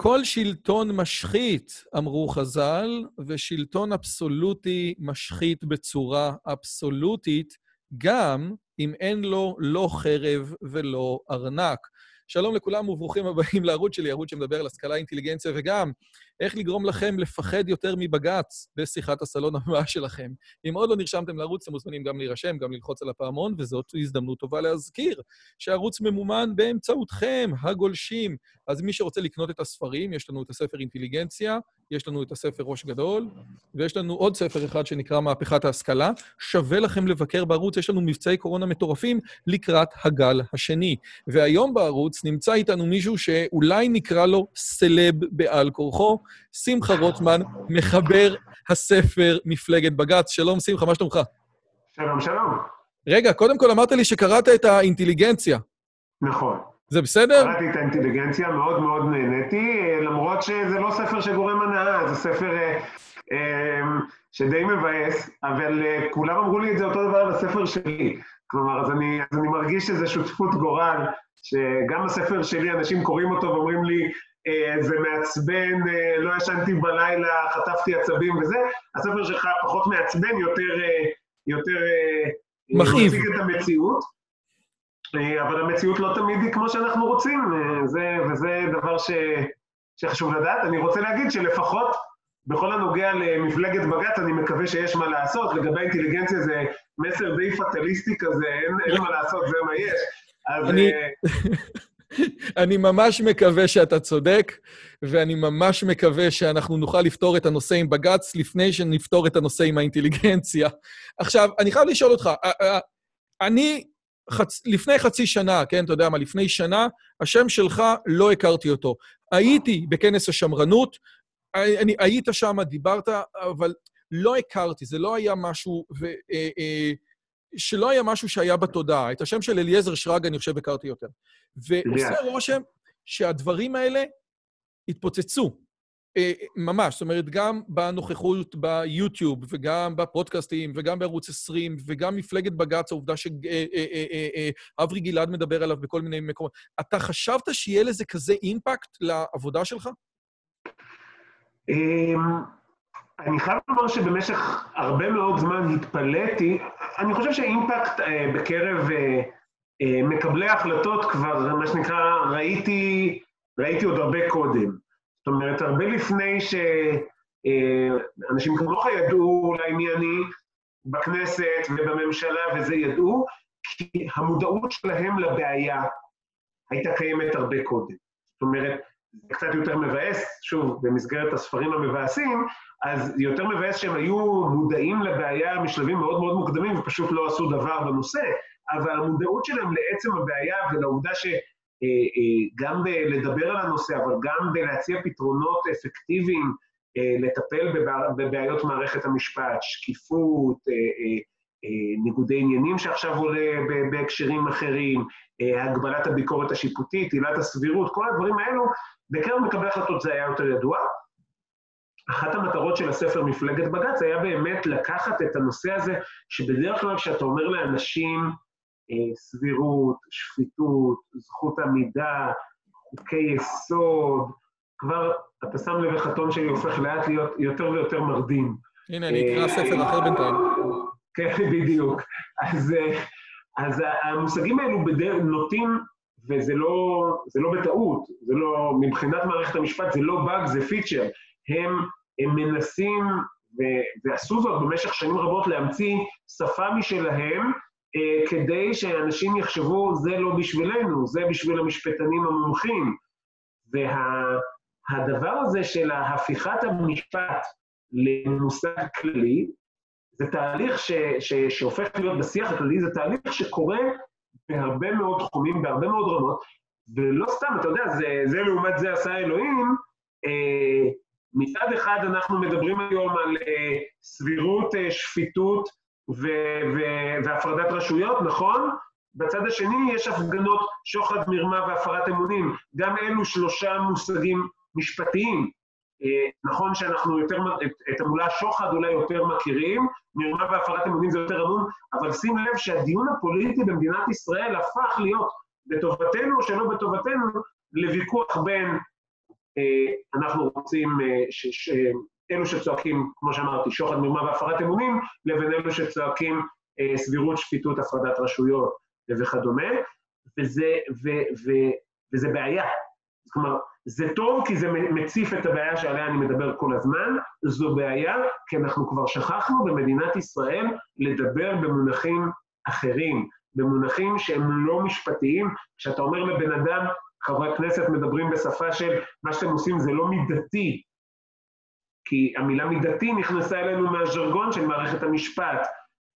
כל שלטון משחית, אמרו חז"ל, ושלטון אבסולוטי משחית בצורה אבסולוטית, גם אם אין לו לא חרב ולא ארנק. שלום לכולם וברוכים הבאים לערוץ שלי, ערוץ שמדבר על השכלה, אינטליגנציה וגם איך לגרום לכם לפחד יותר מבג"ץ בשיחת הסלון הבאה שלכם. אם עוד לא נרשמתם לערוץ, אתם מוזמנים גם להירשם, גם ללחוץ על הפעמון, וזאת הזדמנות טובה להזכיר שהערוץ ממומן באמצעותכם, הגולשים. אז מי שרוצה לקנות את הספרים, יש לנו את הספר אינטליגנציה, יש לנו את הספר ראש גדול, ויש לנו עוד ספר אחד שנקרא מהפכת ההשכלה. שווה לכם לבקר בערוץ, יש לנו מבצעי קורונה מטורפים לקראת הגל השני. והיום בערוץ נמצא איתנו מישהו שאולי נקרא לו סלב בעל כורחו, שמחה רוטמן, מחבר הספר מפלגת בג"ץ. שלום, שמחה, מה שלומך? שלום, שלום. רגע, קודם כל אמרת לי שקראת את האינטליגנציה. נכון. זה בסדר? קראתי את האינטליגנציה, מאוד מאוד נהניתי, למרות שזה לא ספר שגורם הנאה, זה ספר אה, אה, שדי מבאס, אבל אה, כולם אמרו לי את זה אותו דבר על הספר שלי. כלומר, אז אני, אז אני מרגיש שזה שותפות גורל, שגם הספר שלי, אנשים קוראים אותו ואומרים לי, אה, זה מעצבן, אה, לא ישנתי בלילה, חטפתי עצבים וזה, הספר שלך פחות מעצבן, יותר... אה, יותר מכאיב. מציג את המציאות. אבל המציאות לא תמיד היא כמו שאנחנו רוצים, זה, וזה דבר ש, שחשוב לדעת. אני רוצה להגיד שלפחות בכל הנוגע למפלגת בג"ץ, אני מקווה שיש מה לעשות. לגבי אינטליגנציה זה מסר די פטליסטי כזה, אין, אין מה לעשות, זה מה יש. אז... אני... אני ממש מקווה שאתה צודק, ואני ממש מקווה שאנחנו נוכל לפתור את הנושא עם בג"ץ לפני שנפתור את הנושא עם האינטליגנציה. עכשיו, אני חייב לשאול אותך, אני חצ... לפני חצי שנה, כן, אתה יודע מה, לפני שנה, השם שלך, לא הכרתי אותו. הייתי בכנס השמרנות, אני, היית שם, דיברת, אבל לא הכרתי, זה לא היה משהו, ו, אה, אה, שלא היה משהו שהיה בתודעה. את השם של אליעזר שרגא, אני חושב, הכרתי יותר. ועושה רושם שהדברים האלה התפוצצו. אה, ממש, זאת אומרת, גם בנוכחות ביוטיוב, וגם בפודקאסטים, וגם בערוץ 20, וגם מפלגת בג"ץ, העובדה שאברי אה, אה, גלעד מדבר עליו בכל מיני מקומות. אתה חשבת שיהיה לזה כזה אימפקט לעבודה שלך? אני חייב לומר שבמשך הרבה מאוד זמן התפלאתי, אני חושב שאימפקט בקרב מקבלי ההחלטות כבר, מה שנקרא, ראיתי, ראיתי עוד הרבה קודם. זאת אומרת, הרבה לפני שאנשים כמוך ידעו לענייני בכנסת ובממשלה וזה ידעו, כי המודעות שלהם לבעיה הייתה קיימת הרבה קודם. זאת אומרת, זה קצת יותר מבאס, שוב, במסגרת הספרים המבאסים, אז יותר מבאס שהם היו מודעים לבעיה משלבים מאוד מאוד מוקדמים ופשוט לא עשו דבר בנושא, אבל המודעות שלהם לעצם הבעיה ולעובדה שגם בלדבר על הנושא, אבל גם בלהציע פתרונות אפקטיביים לטפל בבעיות מערכת המשפט, שקיפות, ניגודי עניינים שעכשיו עולה בהקשרים אחרים, הגבלת הביקורת השיפוטית, עילת הסבירות, כל הדברים האלו, בקרב מקבלי החלטות זה היה יותר ידוע. אחת המטרות של הספר מפלגת בג"ץ היה באמת לקחת את הנושא הזה, שבדרך כלל כשאתה אומר לאנשים, סבירות, שפיטות, זכות עמידה, חוקי יסוד, כבר אתה שם לב איך הטון שלי הופך לאט להיות יותר ויותר מרדים. הנה, אני אקרא ספר אחר בינתיים. כן, בדיוק. אז, אז המושגים האלו בדרך נוטים, וזה לא, זה לא בטעות, זה לא, מבחינת מערכת המשפט זה לא באג, זה פיצ'ר. הם, הם מנסים, ו, ועשו זאת במשך שנים רבות, להמציא שפה משלהם, אה, כדי שאנשים יחשבו, זה לא בשבילנו, זה בשביל המשפטנים המומחים. והדבר וה, הזה של הפיכת המשפט למושג כללי, זה תהליך ש, ש, שהופך להיות בשיח הכללי, זה תהליך שקורה בהרבה מאוד תחומים, בהרבה מאוד רמות, ולא סתם, אתה יודע, זה, זה לעומת זה עשה אלוהים, אה, מצד אחד אנחנו מדברים היום על אה, סבירות, אה, שפיטות, והפרדת רשויות, נכון? בצד השני יש הפגנות שוחד, מרמה והפרת אמונים. גם אלו שלושה מושגים משפטיים. אה, נכון שאנחנו יותר, את, המילה שוחד אולי יותר מכירים, מרמה והפרת אמונים זה יותר אמון, אבל שים לב שהדיון הפוליטי במדינת ישראל הפך להיות, בטובתנו או שלא בטובתנו, לוויכוח בין אנחנו רוצים, ש, אלו שצועקים, כמו שאמרתי, שוחד מרמה והפרת אמונים, לבין אלו שצועקים סבירות, שפיטות, הפרדת רשויות וכדומה, וזה, ו, ו, וזה בעיה. כלומר, זה טוב כי זה מציף את הבעיה שעליה אני מדבר כל הזמן, זו בעיה כי אנחנו כבר שכחנו במדינת ישראל לדבר במונחים אחרים, במונחים שהם לא משפטיים. כשאתה אומר לבן אדם, חברי כנסת מדברים בשפה של מה שאתם עושים זה לא מידתי, כי המילה מידתי נכנסה אלינו מהז'רגון של מערכת המשפט.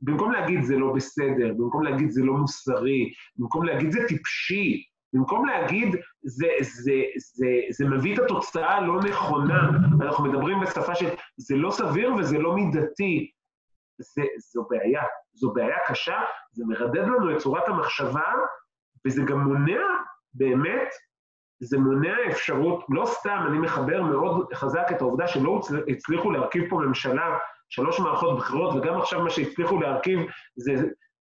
במקום להגיד זה לא בסדר, במקום להגיד זה לא מוסרי, במקום להגיד זה טיפשי, במקום להגיד, זה, זה, זה, זה מביא את התוצאה הלא נכונה, אנחנו מדברים בשפה של זה לא סביר וזה לא מידתי. זה, זו בעיה, זו בעיה קשה, זה מרדד לנו את צורת המחשבה, וזה גם מונע, באמת, זה מונע אפשרות, לא סתם, אני מחבר מאוד חזק את העובדה שלא הצליחו להרכיב פה ממשלה, שלוש מערכות בחירות, וגם עכשיו מה שהצליחו להרכיב זה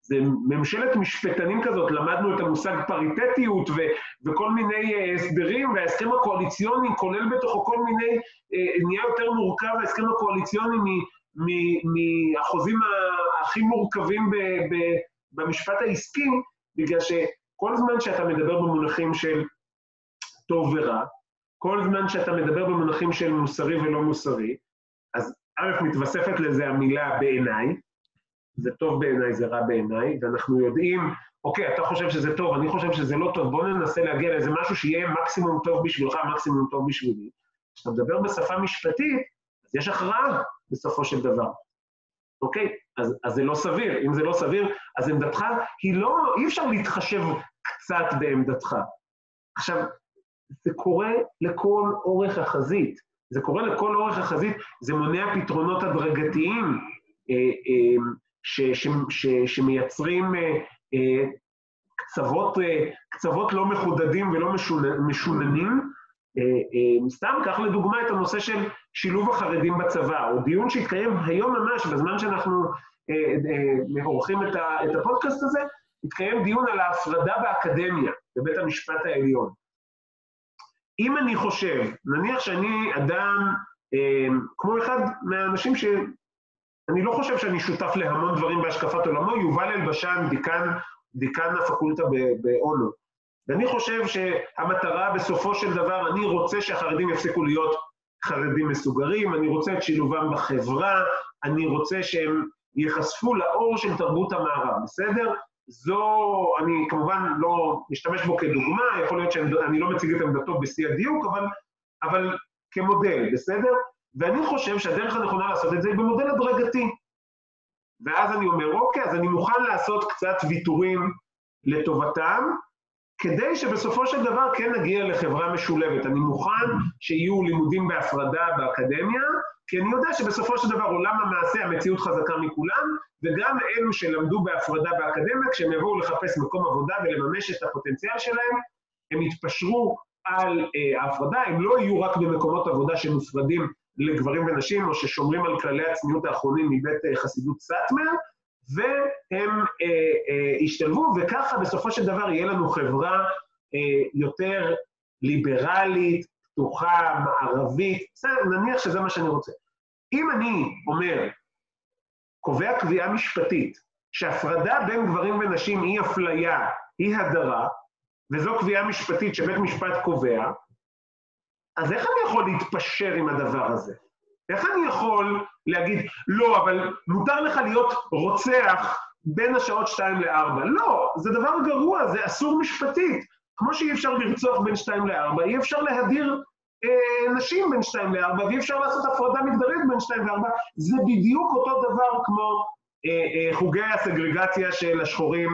זה ממשלת משפטנים כזאת, למדנו את המושג פריטטיות ו, וכל מיני uh, הסדרים, וההסכם הקואליציוני כולל בתוכו כל מיני, uh, נהיה יותר מורכב ההסכם הקואליציוני מהחוזים הכי מורכבים ב, ב, במשפט העסקי, בגלל שכל זמן שאתה מדבר במונחים של טוב ורע, כל זמן שאתה מדבר במונחים של מוסרי ולא מוסרי, אז א', מתווספת לזה המילה בעיניי, זה טוב בעיניי, זה רע בעיניי, ואנחנו יודעים, אוקיי, אתה חושב שזה טוב, אני חושב שזה לא טוב, בוא ננסה להגיע לאיזה משהו שיהיה מקסימום טוב בשבילך, מקסימום טוב בשבילי. כשאתה מדבר בשפה משפטית, אז יש הכרעה בסופו של דבר. אוקיי? אז, אז זה לא סביר. אם זה לא סביר, אז עמדתך היא לא, אי אפשר להתחשב קצת בעמדתך. עכשיו, זה קורה לכל אורך החזית. זה קורה לכל אורך החזית, זה מונע פתרונות הדרגתיים. אה, אה, ש, ש, ש, שמייצרים אה, אה, קצוות, אה, קצוות לא מחודדים ולא משוננים. סתם, קח לדוגמה את הנושא של שילוב החרדים בצבא, או דיון שהתקיים היום ממש, בזמן שאנחנו עורכים את, את הפודקאסט הזה, התקיים דיון על ההפרדה באקדמיה, בבית המשפט העליון. אם אני חושב, נניח שאני אדם, כמו אחד מהאנשים ש... אני לא חושב שאני שותף להמון דברים בהשקפת עולמו, יובל אלבשן, דיקן, דיקן הפקולטה באונו. ואני חושב שהמטרה בסופו של דבר, אני רוצה שהחרדים יפסיקו להיות חרדים מסוגרים, אני רוצה את שילובם בחברה, אני רוצה שהם ייחשפו לאור של תרבות המערב, בסדר? זו, אני כמובן לא משתמש בו כדוגמה, יכול להיות שאני לא מציג את עמדתו בשיא הדיוק, אבל, אבל כמודל, בסדר? ואני חושב שהדרך הנכונה לעשות את זה היא במודל הדרגתי. ואז אני אומר, אוקיי, אז אני מוכן לעשות קצת ויתורים לטובתם, כדי שבסופו של דבר כן נגיע לחברה משולבת. אני מוכן שיהיו לימודים בהפרדה באקדמיה, כי אני יודע שבסופו של דבר עולם המעשה, המציאות חזקה מכולם, וגם אלו שלמדו בהפרדה באקדמיה, כשהם יבואו לחפש מקום עבודה ולממש את הפוטנציאל שלהם, הם יתפשרו על אה, ההפרדה, הם לא יהיו רק במקומות עבודה שמופרדים לגברים ונשים, או ששומרים על כללי הצניעות האחרונים מבית אה, חסידות סאטמר, והם אה, אה, ישתלבו, וככה בסופו של דבר יהיה לנו חברה אה, יותר ליברלית, פתוחה, מערבית, בסדר, נניח שזה מה שאני רוצה. אם אני אומר, קובע קביעה משפטית, שהפרדה בין גברים ונשים היא אפליה, היא הדרה, וזו קביעה משפטית שבית משפט קובע, אז איך אני יכול להתפשר עם הדבר הזה? איך אני יכול להגיד, לא, אבל מותר לך להיות רוצח בין השעות 2 ל-4? לא, זה דבר גרוע, זה אסור משפטית. כמו שאי אפשר לרצוח בין 2 ל-4, אי אפשר להדיר אה, נשים בין 2 ל-4, ואי אפשר לעשות הפרדה מגדרית בין 2 ל-4. זה בדיוק אותו דבר כמו אה, אה, חוגי הסגרגציה של השחורים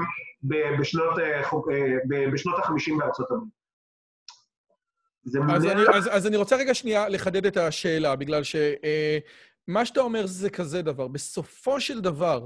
בשנות, אה, חוג, אה, בשנות ה-50 בארצות הברית. זה מונע... אז אני, אז, אז אני רוצה רגע שנייה לחדד את השאלה, בגלל שמה אה, שאתה אומר זה כזה דבר. בסופו של דבר,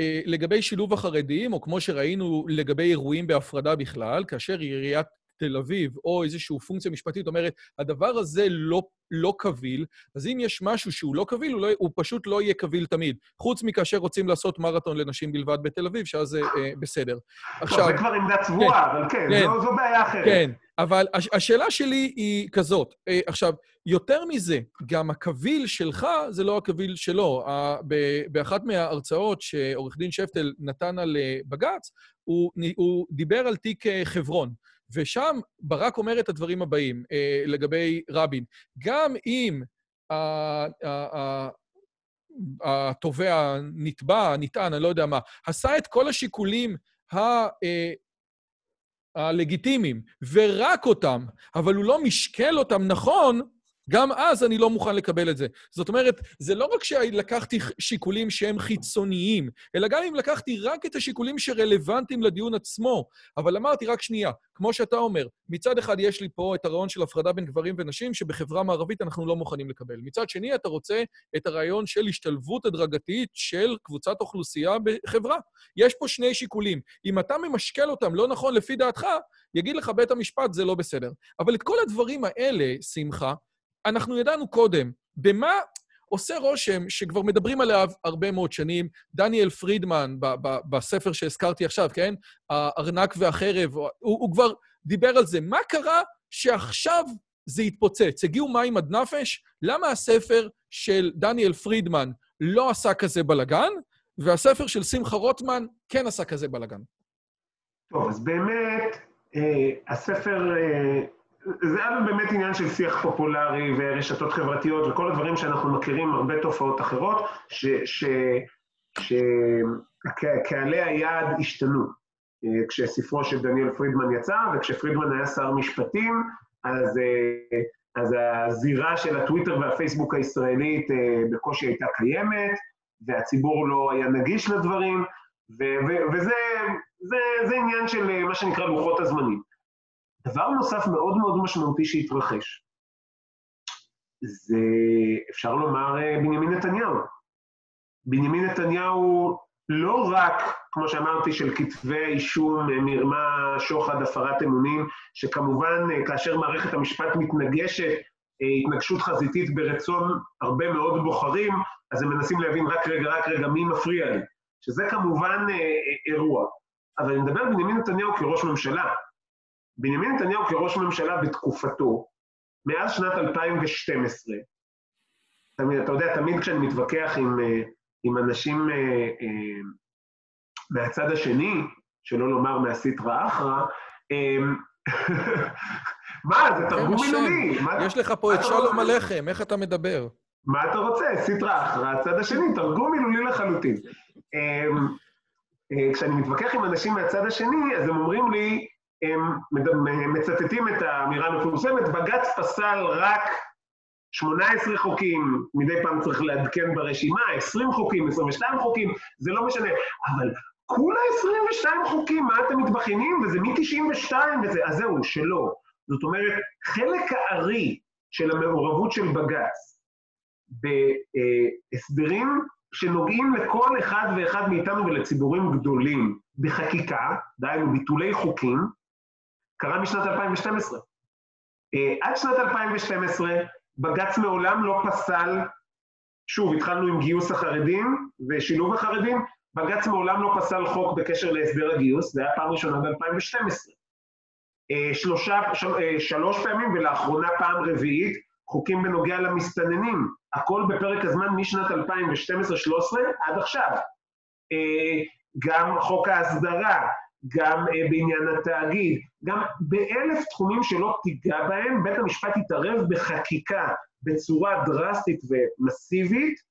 אה, לגבי שילוב החרדים, או כמו שראינו לגבי אירועים בהפרדה בכלל, כאשר עיריית תל אביב, או איזושהי פונקציה משפטית אומרת, הדבר הזה לא, לא קביל, אז אם יש משהו שהוא לא קביל, הוא, לא, הוא פשוט לא יהיה קביל תמיד. חוץ מכאשר רוצים לעשות מרתון לנשים בלבד בתל אביב, שאז זה אה, בסדר. עכשיו... זה כבר עמדה צבועה, כן, אבל כן, כן זו, זו בעיה אחרת. כן, אבל הש, השאלה שלי היא כזאת. אה, עכשיו, יותר מזה, גם הקביל שלך זה לא הקביל שלו. באחת מההרצאות שעורך דין שפטל נתן על אה, בג"ץ, הוא, הוא דיבר על תיק אה, חברון. ושם ברק אומר את הדברים הבאים אה, לגבי רבין. גם אם התובע, נתבע, נטען, אני לא יודע מה, עשה את כל השיקולים ה... הלגיטימיים, ורק אותם, אבל הוא לא משקל אותם נכון, גם אז אני לא מוכן לקבל את זה. זאת אומרת, זה לא רק שלקחתי שיקולים שהם חיצוניים, אלא גם אם לקחתי רק את השיקולים שרלוונטיים לדיון עצמו. אבל אמרתי, רק שנייה, כמו שאתה אומר, מצד אחד יש לי פה את הרעיון של הפרדה בין גברים ונשים, שבחברה מערבית אנחנו לא מוכנים לקבל. מצד שני, אתה רוצה את הרעיון של השתלבות הדרגתית של קבוצת אוכלוסייה בחברה. יש פה שני שיקולים. אם אתה ממשקל אותם לא נכון לפי דעתך, יגיד לך בית המשפט, זה לא בסדר. אבל את כל הדברים האלה, שמחה, אנחנו ידענו קודם. במה עושה רושם שכבר מדברים עליו הרבה מאוד שנים, דניאל פרידמן, בספר שהזכרתי עכשיו, כן? הארנק והחרב, הוא, הוא כבר דיבר על זה. מה קרה שעכשיו זה התפוצץ? הגיעו מים עד נפש? למה הספר של דניאל פרידמן לא עשה כזה בלגן, והספר של שמחה רוטמן כן עשה כזה בלגן? טוב, אז באמת, אה, הספר... אה... זה היה באמת עניין של שיח פופולרי ורשתות חברתיות וכל הדברים שאנחנו מכירים, הרבה תופעות אחרות, שקהלי היעד השתנו. אה, כשספרו של דניאל פרידמן יצא, וכשפרידמן היה שר משפטים, אז, אה, אז הזירה של הטוויטר והפייסבוק הישראלית אה, בקושי הייתה קיימת, והציבור לא היה נגיש לדברים, וזה זה, זה עניין של מה שנקרא לוחות הזמנים. דבר נוסף מאוד מאוד משמעותי שהתרחש, זה, אפשר לומר, אה, בנימין נתניהו. בנימין נתניהו לא רק, כמו שאמרתי, של כתבי אישום, אה, מרמה, שוחד, הפרת אמונים, שכמובן אה, כאשר מערכת המשפט מתנגשת, התנגשות חזיתית ברצון הרבה מאוד בוחרים, אז הם מנסים להבין רק רגע, רק רגע, מי מפריע לי, שזה כמובן אירוע. אבל אני מדבר על בנימין נתניהו כראש ממשלה, בנימין נתניהו כראש ממשלה בתקופתו, מאז שנת 2012, תמיד, אתה יודע, תמיד כשאני מתווכח עם, אה, עם אנשים אה, אה, מהצד השני, שלא לומר מהסיטרא אחרא, מה, זה תרגום מילולי. יש לך פה את שלום עליכם, איך אתה מדבר? מה אתה רוצה? סיטרא אחרא, הצד השני, תרגום מילולי לחלוטין. כשאני מתווכח עם אנשים מהצד השני, אז הם אומרים לי, הם מצטטים את האמירה המפורסמת, בג"ץ פסל רק 18 חוקים, מדי פעם צריך לעדכן ברשימה, 20 חוקים, 22 חוקים, זה לא משנה, אבל כולה 22 חוקים, מה אתם מתבכיינים? וזה מ-92 וזה, אז זהו, שלא. זאת אומרת, חלק הארי של המעורבות של בג"ץ בהסדרים שנוגעים לכל אחד ואחד מאיתנו ולציבורים גדולים בחקיקה, דהיינו ביטולי חוקים, קרה משנת 2012. אה, עד שנת 2012 בג"ץ מעולם לא פסל, שוב, התחלנו עם גיוס החרדים ושילוב החרדים, בג"ץ מעולם לא פסל חוק בקשר להסדר הגיוס, זה היה פעם ראשונה ב-2012. אה, שלושה, של, אה, שלוש פעמים ולאחרונה פעם רביעית, חוקים בנוגע למסתננים, הכל בפרק הזמן משנת 2012-2013 עד עכשיו. גם חוק ההסדרה, גם uh, בעניין התאגיד, גם באלף תחומים שלא תיגע בהם, בית המשפט יתערב בחקיקה בצורה דרסטית ומסיבית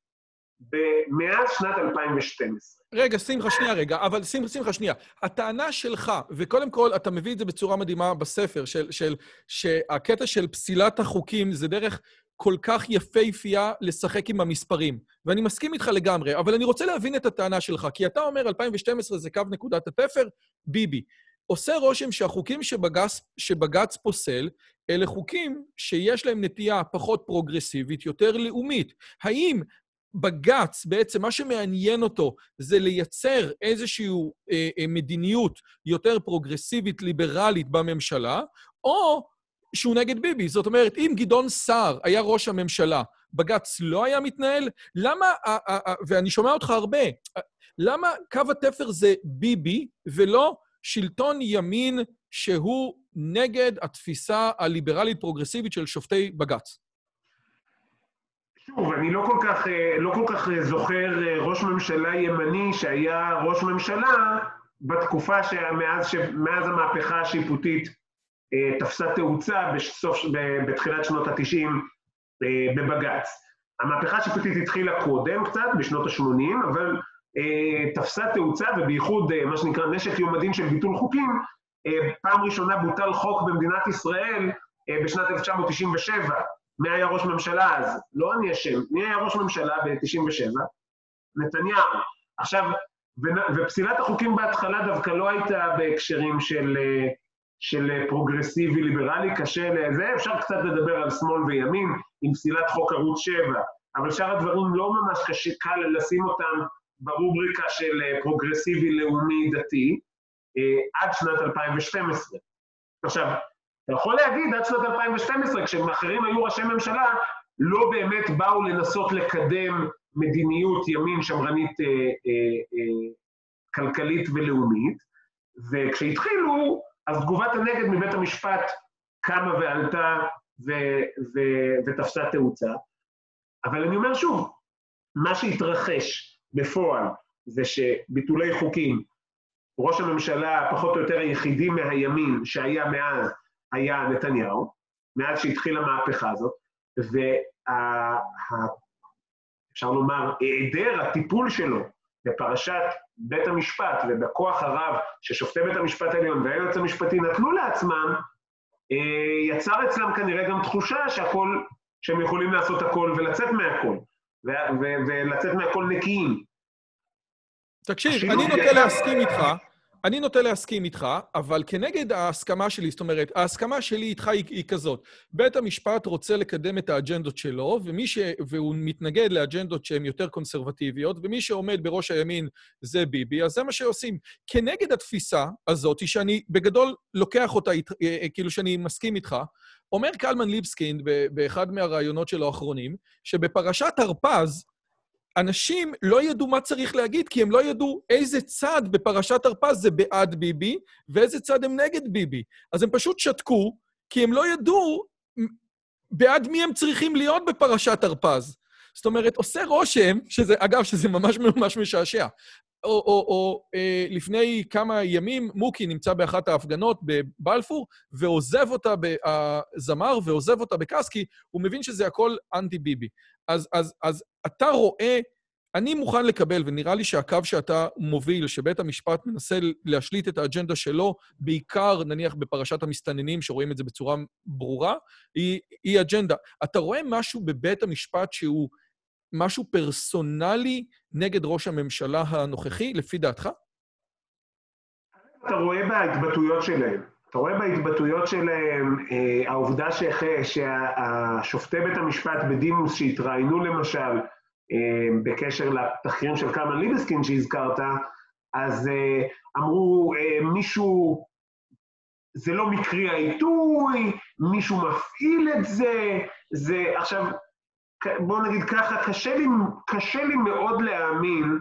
מאז שנת 2012. רגע, שמחה, שנייה רגע, אבל שמחה, שנייה. הטענה שלך, וקודם כל, אתה מביא את זה בצורה מדהימה בספר, של, של, שהקטע של פסילת החוקים זה דרך כל כך יפהפייה לשחק עם המספרים. ואני מסכים איתך לגמרי, אבל אני רוצה להבין את הטענה שלך, כי אתה אומר 2012 זה קו נקודת התפר, ביבי. עושה רושם שהחוקים שבג"ץ, שבג"ץ פוסל, אלה חוקים שיש להם נטייה פחות פרוגרסיבית, יותר לאומית. האם בג"ץ, בעצם מה שמעניין אותו זה לייצר איזושהי אה, אה, מדיניות יותר פרוגרסיבית, ליברלית בממשלה, או שהוא נגד ביבי. זאת אומרת, אם גדעון סער היה ראש הממשלה, בג"ץ לא היה מתנהל? למה, ואני שומע אותך הרבה, למה קו התפר זה ביבי ולא שלטון ימין שהוא נגד התפיסה הליברלית-פרוגרסיבית של שופטי בג"ץ? שוב, אני לא כל כך, לא כל כך זוכר ראש ממשלה ימני שהיה ראש ממשלה בתקופה שמאז מאז המהפכה השיפוטית תפסה תאוצה בסוף, בתחילת שנות ה-90 בבג"ץ. המהפכה השיפוטית התחילה קודם קצת, בשנות ה-80, אבל אה, תפסה תאוצה, ובייחוד אה, מה שנקרא נשק יום הדין של ביטול חוקים, אה, פעם ראשונה בוטל חוק במדינת ישראל אה, בשנת 1997. מי היה ראש ממשלה אז? לא אני אשם, מי היה ראש ממשלה ב-97? נתניהו. עכשיו, ופסילת החוקים בהתחלה דווקא לא הייתה בהקשרים של, אה, של פרוגרסיבי ליברלי, קשה לזה, אפשר קצת לדבר על שמאל וימין עם פסילת חוק ערוץ 7, אבל שאר הדברים לא ממש קשה, קל לשים אותם ברובריקה של אה, פרוגרסיבי לאומי דתי, אה, עד שנת 2012. עכשיו, אתה יכול להגיד עד שנת 2012, כשאחרים היו ראשי ממשלה, לא באמת באו לנסות לקדם מדיניות ימין שמרנית אה, אה, אה, כלכלית ולאומית, וכשהתחילו, אז תגובת הנגד מבית המשפט קמה ועלתה ו- ו- ותפסה תאוצה. אבל אני אומר שוב, מה שהתרחש בפועל זה שביטולי חוקים, ראש הממשלה הפחות או יותר היחידי מהימין שהיה מאז היה נתניהו, מאז שהתחילה המהפכה הזאת, ואפשר לומר, היעדר הטיפול שלו בפרשת בית המשפט ובכוח הרב ששופטי בית המשפט העליון והיועץ המשפטי נתנו לעצמם, אה, יצר אצלם כנראה גם תחושה שהכל, שהם יכולים לעשות הכל ולצאת מהכל, ולצאת מהכל נקיים. תקשיב, אני נוטה להסכים איתך, אני נוטה להסכים איתך, אבל כנגד ההסכמה שלי, זאת אומרת, ההסכמה שלי איתך היא, היא כזאת. בית המשפט רוצה לקדם את האג'נדות שלו, ומי ש... והוא מתנגד לאג'נדות שהן יותר קונסרבטיביות, ומי שעומד בראש הימין זה ביבי, אז זה מה שעושים. כנגד התפיסה הזאת, שאני בגדול לוקח אותה, אה, אה, כאילו שאני מסכים איתך, אומר קלמן ליבסקינד באחד מהראיונות שלו האחרונים, שבפרשת הרפז, אנשים לא ידעו מה צריך להגיד, כי הם לא ידעו איזה צד בפרשת הרפז זה בעד ביבי, ואיזה צד הם נגד ביבי. אז הם פשוט שתקו, כי הם לא ידעו בעד מי הם צריכים להיות בפרשת הרפז. זאת אומרת, עושה רושם, שזה, אגב, שזה ממש ממש משעשע. או, או, או אה, לפני כמה ימים, מוקי נמצא באחת ההפגנות בבלפור, ועוזב אותה, הזמר, ועוזב אותה בקסקי, הוא מבין שזה הכל אנטי-ביבי. אז, אז, אז אתה רואה, אני מוכן לקבל, ונראה לי שהקו שאתה מוביל, שבית המשפט מנסה להשליט את האג'נדה שלו, בעיקר נניח בפרשת המסתננים, שרואים את זה בצורה ברורה, היא, היא אג'נדה. אתה רואה משהו בבית המשפט שהוא משהו פרסונלי נגד ראש הממשלה הנוכחי, לפי דעתך? אתה רואה בהתבטאויות שלהם. אתה רואה בהתבטאויות שלהם, אה, העובדה שהשופטי בית המשפט בדימוס שהתראיינו למשל אה, בקשר לתחקירים של קלמן ליבסקין שהזכרת, אז אה, אמרו, אה, מישהו, זה לא מקרי העיתוי, מישהו מפעיל את זה, זה, עכשיו, בואו נגיד ככה, קשה לי, קשה לי מאוד להאמין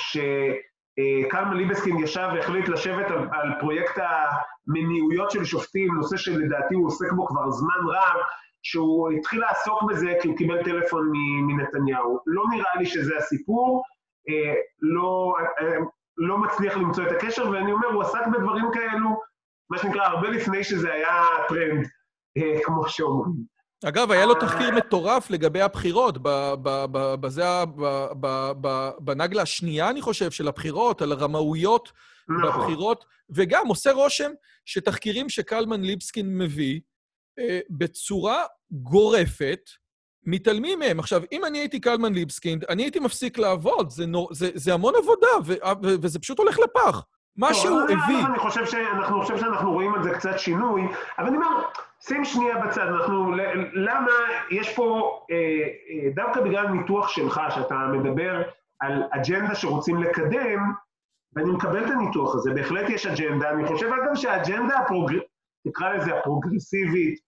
שקלמן ליבסקין ישב והחליט לשבת על, על פרויקט המניעויות של שופטים, נושא שלדעתי הוא עוסק בו כבר זמן רב, שהוא התחיל לעסוק בזה כי הוא קיבל טלפון מנתניהו. לא נראה לי שזה הסיפור, אה, לא, אה, לא מצליח למצוא את הקשר, ואני אומר, הוא עסק בדברים כאלו, מה שנקרא, הרבה לפני שזה היה טרנד, אה, כמו שאומרים. אגב, היה לו תחקיר מטורף לגבי הבחירות, בזה, בנגלה השנייה, אני חושב, של הבחירות, על הרמאויות נכון. בבחירות, וגם עושה רושם שתחקירים שקלמן ליבסקין מביא, אה, בצורה גורפת, מתעלמים מהם. עכשיו, אם אני הייתי קלמן ליבסקינד, אני הייתי מפסיק לעבוד, זה, נור, זה, זה המון עבודה, ו, ו, וזה פשוט הולך לפח. מה שהוא הביא... אני חושב, שאנחנו, חושב שאנחנו רואים על זה קצת שינוי, אבל אני אומר, שים שנייה בצד, אנחנו, למה יש פה, אה, אה, דווקא בגלל ניתוח שלך, שאתה מדבר על אג'נדה שרוצים לקדם, ואני מקבל את הניתוח הזה, בהחלט יש אג'נדה, אני חושב אגב שהאג'נדה הפרוג... תקרא לזה הפרוגרסיבית,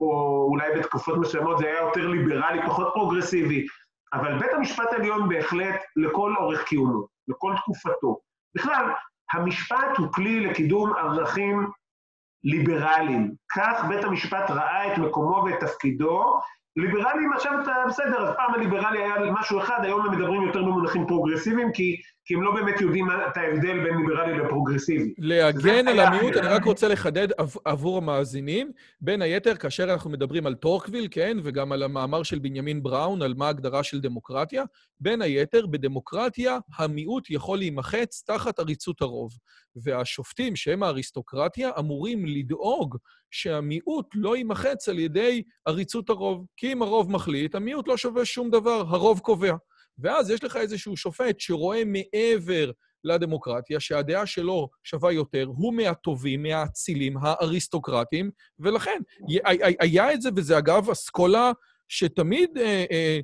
או אולי בתקופות מסוימות זה היה יותר ליברלי, פחות פרוגרסיבי, אבל בית המשפט העליון בהחלט לכל אורך קיומו, לכל תקופתו. בכלל, המשפט הוא כלי לקידום ערכים ליברליים. כך בית המשפט ראה את מקומו ואת תפקידו, ליברלים עכשיו בסדר, אז פעם הליברלי היה משהו אחד, היום הם מדברים יותר במונחים פרוגרסיביים, כי, כי הם לא באמת יודעים את ההבדל בין ליברלי לפרוגרסיבי. להגן על המיעוט, אני רק רוצה לחדד עבור המאזינים, בין היתר, כאשר אנחנו מדברים על טורקוויל, כן, וגם על המאמר של בנימין בראון, על מה ההגדרה של דמוקרטיה, בין היתר, בדמוקרטיה המיעוט יכול להימחץ תחת עריצות הרוב. והשופטים, שהם האריסטוקרטיה, אמורים לדאוג שהמיעוט לא יימחץ על ידי עריצות הרוב. כי אם הרוב מחליט, המיעוט לא שווה שום דבר, הרוב קובע. ואז יש לך איזשהו שופט שרואה מעבר לדמוקרטיה, שהדעה שלו שווה יותר, הוא מהטובים, מהאצילים, האריסטוקרטים, ולכן היה את זה, וזה אגב אסכולה שתמיד אה, אה,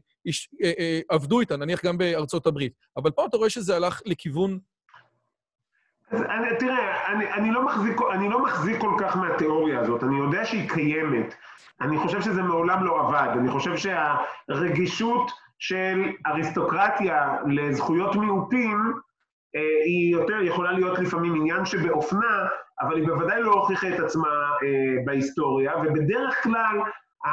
אה, אה, עבדו איתה, נניח גם בארצות הברית. אבל פה אתה רואה שזה הלך לכיוון אני, תראה, אני, אני, לא מחזיק, אני לא מחזיק כל כך מהתיאוריה הזאת, אני יודע שהיא קיימת. אני חושב שזה מעולם לא עבד. אני חושב שהרגישות של אריסטוקרטיה לזכויות מיעוטים אה, היא יותר, יכולה להיות לפעמים עניין שבאופנה, אבל היא בוודאי לא הוכיחה את עצמה אה, בהיסטוריה, ובדרך כלל אה,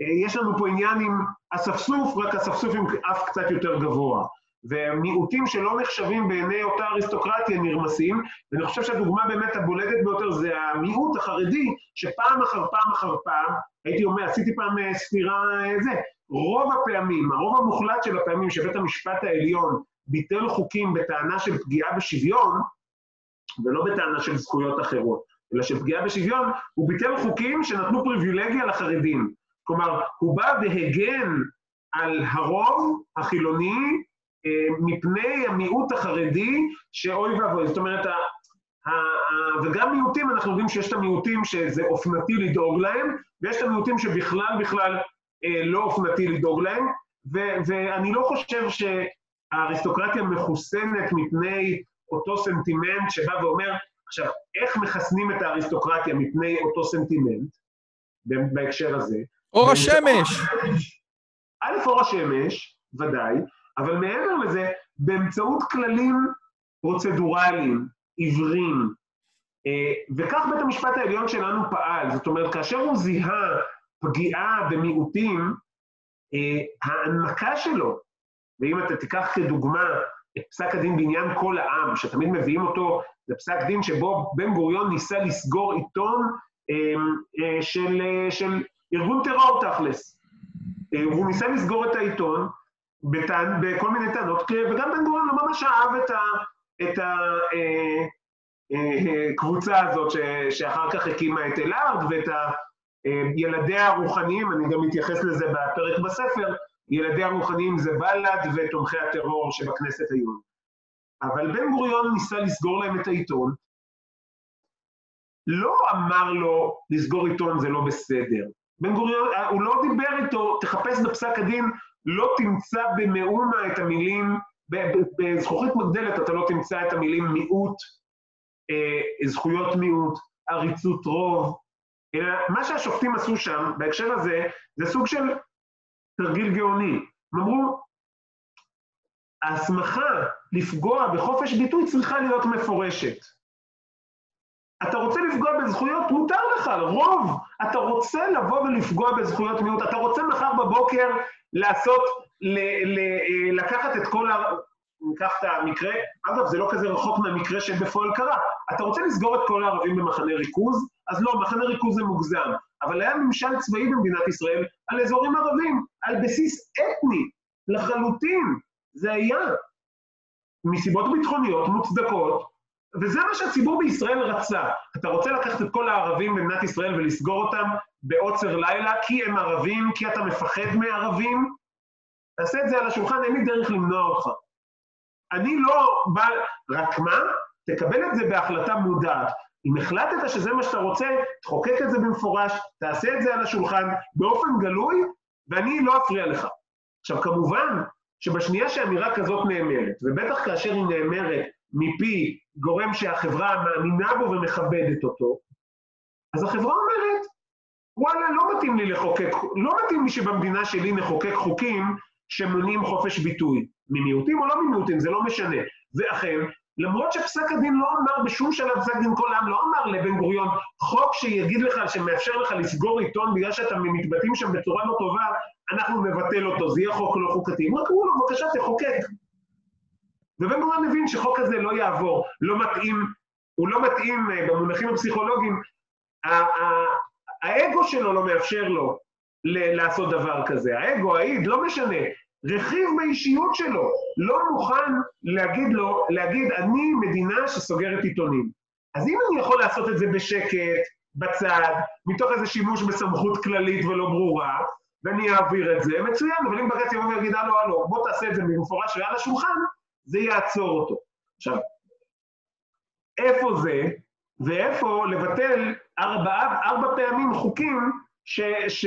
אה, יש לנו פה עניין עם אספסוף, רק אספסוף עם אף קצת יותר גבוה. ומיעוטים שלא נחשבים בעיני אותה אריסטוקרטיה נרמסים, ואני חושב שהדוגמה באמת הבולטת ביותר זה המיעוט החרדי, שפעם אחר פעם אחר פעם, הייתי אומר, עשיתי פעם אה, ספירה אה, זה, רוב הפעמים, הרוב המוחלט של הפעמים שבית המשפט העליון ביטל חוקים בטענה של פגיעה בשוויון, ולא בטענה של זכויות אחרות, אלא של פגיעה בשוויון, הוא ביטל חוקים שנתנו פריבילגיה לחרדים. כלומר, הוא בא והגן על הרוב החילוני מפני המיעוט החרדי, שאוי ואבוי. זאת אומרת, וגם מיעוטים, אנחנו יודעים שיש את המיעוטים שזה אופנתי לדאוג להם, ויש את המיעוטים שבכלל בכלל אה, לא אופנתי לדאוג להם, ואני לא חושב שהאריסטוקרטיה מחוסנת מפני אותו סנטימנט שבא ואומר, עכשיו, איך מחסנים את האריסטוקרטיה מפני אותו סנטימנט, בהקשר הזה? אור השמש! א', אור השמש, ודאי, אבל מעבר לזה, באמצעות כללים פרוצדורליים, עיוורים, אה, וכך בית המשפט העליון שלנו פעל. זאת אומרת, כאשר הוא זיהה פגיעה במיעוטים, אה, ההנמקה שלו, ואם אתה תיקח כדוגמה את פסק הדין בעניין כל העם, שתמיד מביאים אותו, זה פסק דין שבו בן גוריון ניסה לסגור עיתון אה, של, של ארגון טרור תכלס. הוא ניסה לסגור את העיתון, בטען, בכל מיני טענות, וגם בן גוריון לא ממש אהב את, ה, את הקבוצה אה, אה, הזאת ש, שאחר כך הקימה את אלארד ואת ה, אה, ילדיה הרוחניים, אני גם מתייחס לזה בפרק בספר, ילדיה הרוחניים זה בל"ד ותומכי הטרור שבכנסת היום. אבל בן גוריון ניסה לסגור להם את העיתון, לא אמר לו לסגור עיתון זה לא בסדר. בן גוריון, הוא לא דיבר איתו, תחפש בפסק הדין לא תמצא במאומה את המילים, בזכוכית מגדלת אתה לא תמצא את המילים מיעוט, אה, זכויות מיעוט, עריצות רוב, אלא מה שהשופטים עשו שם, בהקשר הזה, זה סוג של תרגיל גאוני. הם אמרו, ההסמכה לפגוע בחופש ביטוי צריכה להיות מפורשת. אתה רוצה לפגוע בזכויות, מותר לך, רוב. אתה רוצה לבוא ולפגוע בזכויות מיעוט. אתה רוצה מחר בבוקר לעשות, ל, ל, אה, לקחת את כל ה... ניקח את המקרה, אגב, זה לא כזה רחוק מהמקרה שבפועל קרה. אתה רוצה לסגור את כל הערבים במחנה ריכוז? אז לא, מחנה ריכוז זה מוגזם. אבל היה ממשל צבאי במדינת ישראל על אזורים ערבים, על בסיס אתני, לחלוטין. זה היה. מסיבות ביטחוניות מוצדקות, וזה מה שהציבור בישראל רצה. אתה רוצה לקחת את כל הערבים במדינת ישראל ולסגור אותם בעוצר לילה כי הם ערבים, כי אתה מפחד מערבים? תעשה את זה על השולחן, אין לי דרך למנוע אותך. אני לא בא, רק מה? תקבל את זה בהחלטה מודעת. אם החלטת שזה מה שאתה רוצה, תחוקק את זה במפורש, תעשה את זה על השולחן באופן גלוי, ואני לא אפריע לך. עכשיו, כמובן שבשנייה שאמירה כזאת נאמרת, ובטח כאשר היא נאמרת מפי גורם שהחברה מאמינה בו ומכבדת אותו, אז החברה אומרת, וואלה, לא מתאים לי לחוקק, לא מתאים לי שבמדינה שלי נחוקק חוקים שמונעים חופש ביטוי. ממיעוטים או לא ממיעוטים, זה לא משנה. ואכן, למרות שפסק הדין לא אמר בשום שלב, פסק דין כל העם לא אמר לבן גוריון, חוק שיגיד לך, שמאפשר לך לסגור עיתון בגלל שאתה מתבטאים שם בצורה לא טובה, אנחנו נבטל אותו, זה יהיה חוק לא חוקתי. הם רק אמרו לו, בבקשה, תחוקק. ובן גוריון הבין שחוק הזה לא יעבור, לא מתאים, הוא לא מתאים אה, במונחים הפסיכולוגיים, האגו שלו לא מאפשר לו לעשות דבר כזה, האגו, האיד, לא משנה. רכיב באישיות שלו לא מוכן להגיד לו, להגיד, אני מדינה שסוגרת עיתונים. אז אם אני יכול לעשות את זה בשקט, בצד, מתוך איזה שימוש בסמכות כללית ולא ברורה, ואני אעביר את זה, מצוין, אבל אם בג"ץ יבוא ויגיד, הלו, הלו, בוא תעשה את זה במפורש ועל השולחן, זה יעצור אותו. עכשיו, איפה זה, ואיפה לבטל ארבע, ארבע פעמים חוקים ש, ש,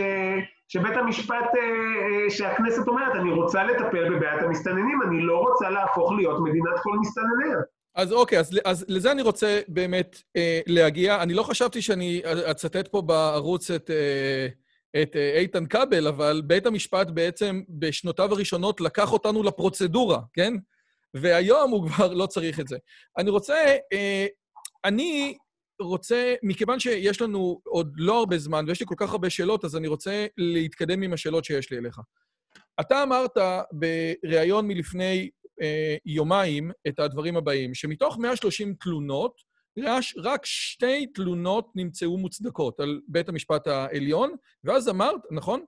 שבית המשפט, אה, אה, שהכנסת אומרת, אני רוצה לטפל בבעיית המסתננים, אני לא רוצה להפוך להיות מדינת כל מסתנניה. אז אוקיי, אז, אז לזה אני רוצה באמת אה, להגיע. אני לא חשבתי שאני אצטט פה בערוץ את, אה, את אה, איתן כבל, אבל בית המשפט בעצם בשנותיו הראשונות לקח אותנו לפרוצדורה, כן? והיום הוא כבר לא צריך את זה. אני רוצה, אה, אני רוצה, מכיוון שיש לנו עוד לא הרבה זמן ויש לי כל כך הרבה שאלות, אז אני רוצה להתקדם עם השאלות שיש לי אליך. אתה אמרת בריאיון מלפני אה, יומיים את הדברים הבאים, שמתוך 130 תלונות, רק שתי תלונות נמצאו מוצדקות על בית המשפט העליון, ואז אמרת, נכון?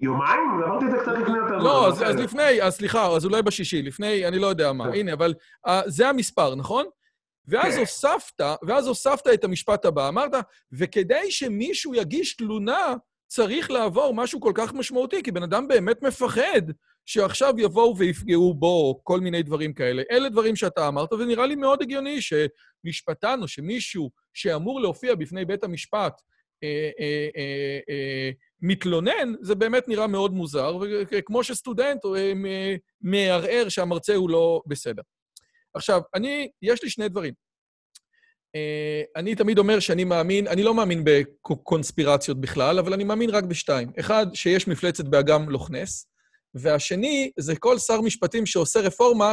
יומיים? אמרתי את זה קצת לפני יותר. לא, אז, אז לפני, אז סליחה, אז אולי בשישי, לפני, אני לא יודע מה. הנה, אבל uh, זה המספר, נכון? ואז כן. הוספת, ואז הוספת את המשפט הבא, אמרת, וכדי שמישהו יגיש תלונה, צריך לעבור משהו כל כך משמעותי, כי בן אדם באמת מפחד שעכשיו יבואו ויפגעו בו, כל מיני דברים כאלה. אלה דברים שאתה אמרת, ונראה לי מאוד הגיוני שמשפטן או שמישהו שאמור להופיע בפני בית המשפט אה, אה, אה, אה, מתלונן, זה באמת נראה מאוד מוזר, וכמו שסטודנט אה, מערער שהמרצה הוא לא בסדר. עכשיו, אני, יש לי שני דברים. Uh, אני תמיד אומר שאני מאמין, אני לא מאמין בקונספירציות בכלל, אבל אני מאמין רק בשתיים. אחד, שיש מפלצת באגם לוכנס, והשני, זה כל שר משפטים שעושה רפורמה,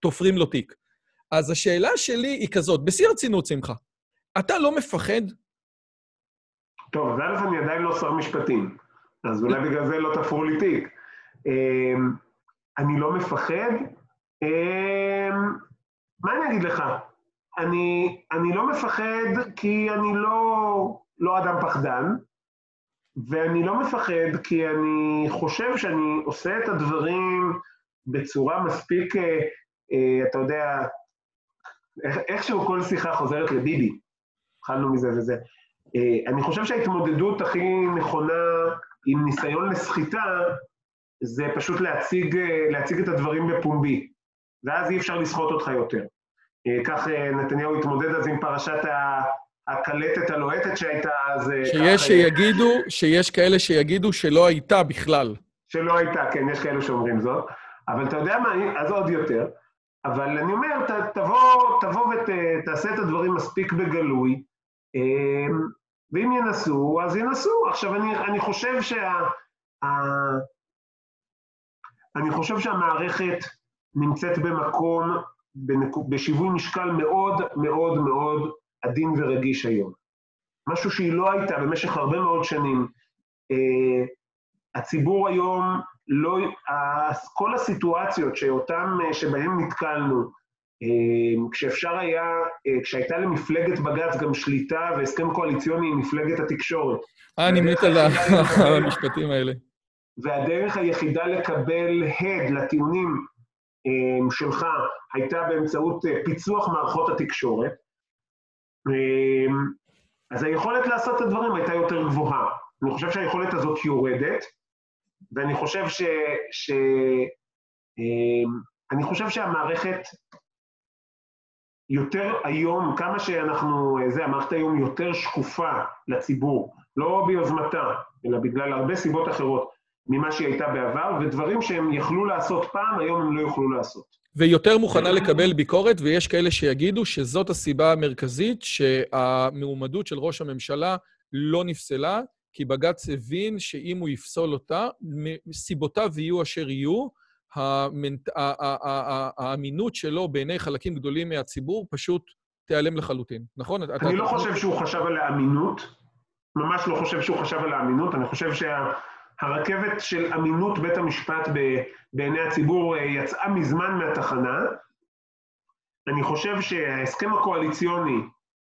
תופרים לו תיק. אז השאלה שלי היא כזאת, בשיא הרצינות, שמחה, אתה לא מפחד? טוב, אז א', אני עדיין לא שר משפטים, אז אולי בגלל זה לא תפרו לי תיק. Uh, אני לא מפחד. מה אני אגיד לך? אני, אני לא מפחד כי אני לא, לא אדם פחדן, ואני לא מפחד כי אני חושב שאני עושה את הדברים בצורה מספיק, אה, אה, אתה יודע, איכשהו כל שיחה חוזרת לביבי, התחלנו מזה וזה. אה, אני חושב שההתמודדות הכי נכונה עם ניסיון לסחיטה, זה פשוט להציג, להציג את הדברים בפומבי, ואז אי אפשר לסחוט אותך יותר. אה, כך אה, נתניהו התמודד אז עם פרשת הקלטת הלוהטת שהייתה אז... אה, שיש שיגידו, שיש כאלה שיגידו שלא הייתה בכלל. שלא הייתה, כן, יש כאלה שאומרים זאת. אבל אתה יודע מה, אז עוד יותר. אבל אני אומר, ת, תבוא, תבוא ותעשה את הדברים מספיק בגלוי, ואם ינסו, אז ינסו. עכשיו, אני, אני חושב שה... ה, אני חושב שהמערכת נמצאת במקום בשיווי משקל מאוד מאוד מאוד עדין ורגיש היום. משהו שהיא לא הייתה במשך הרבה מאוד שנים. Uh, הציבור היום, לא, כל הסיטואציות שאותם, uh, שבהם נתקלנו, uh, כשאפשר היה, כשהייתה למפלגת בג"ץ גם שליטה והסכם קואליציוני עם מפלגת התקשורת. אה, נמנית על המשפטים האלה. והדרך היחידה לקבל הד לטיעונים שלך הייתה באמצעות אה, פיצוח מערכות התקשורת, אמ, אז היכולת לעשות את הדברים הייתה יותר גבוהה. אני חושב שהיכולת הזאת יורדת, ואני חושב ש... ש... אמ, אני חושב שהמערכת יותר היום, כמה שאנחנו, אה, זה, המערכת היום יותר שקופה לציבור, לא ביוזמתה, אלא בגלל הרבה סיבות אחרות. ממה שהיא הייתה בעבר, ודברים שהם יכלו לעשות פעם, היום הם לא יוכלו לעשות. ויותר מוכנה לקבל ביקורת, ויש כאלה שיגידו שזאת הסיבה המרכזית שהמועמדות של ראש הממשלה לא נפסלה, כי בג"ץ הבין שאם הוא יפסול אותה, סיבותיו יהיו אשר יהיו, המנט... האמינות שלו בעיני חלקים גדולים מהציבור פשוט תיעלם לחלוטין, נכון? אני לא חושב שהוא חשב על האמינות, ממש לא חושב שהוא חשב על האמינות, אני חושב שהרכבת של אמינות בית המשפט בעיני הציבור אה, יצאה מזמן מהתחנה. אני חושב שההסכם הקואליציוני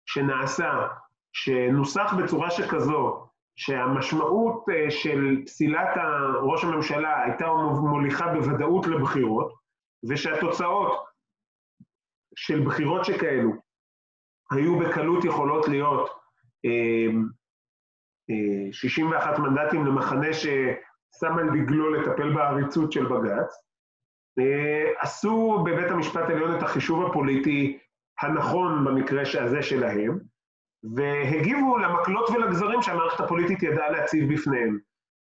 שנעשה, שנוסח בצורה שכזו, שהמשמעות אה, של פסילת ראש הממשלה הייתה מוליכה בוודאות לבחירות, ושהתוצאות של בחירות שכאלו היו בקלות יכולות להיות 61 אה, אה, מנדטים למחנה ששם על דגלו לטפל בעריצות של בג"ץ, עשו בבית המשפט העליון את החישוב הפוליטי הנכון במקרה הזה שלהם, והגיבו למקלות ולגזרים שהמערכת הפוליטית ידעה להציב בפניהם.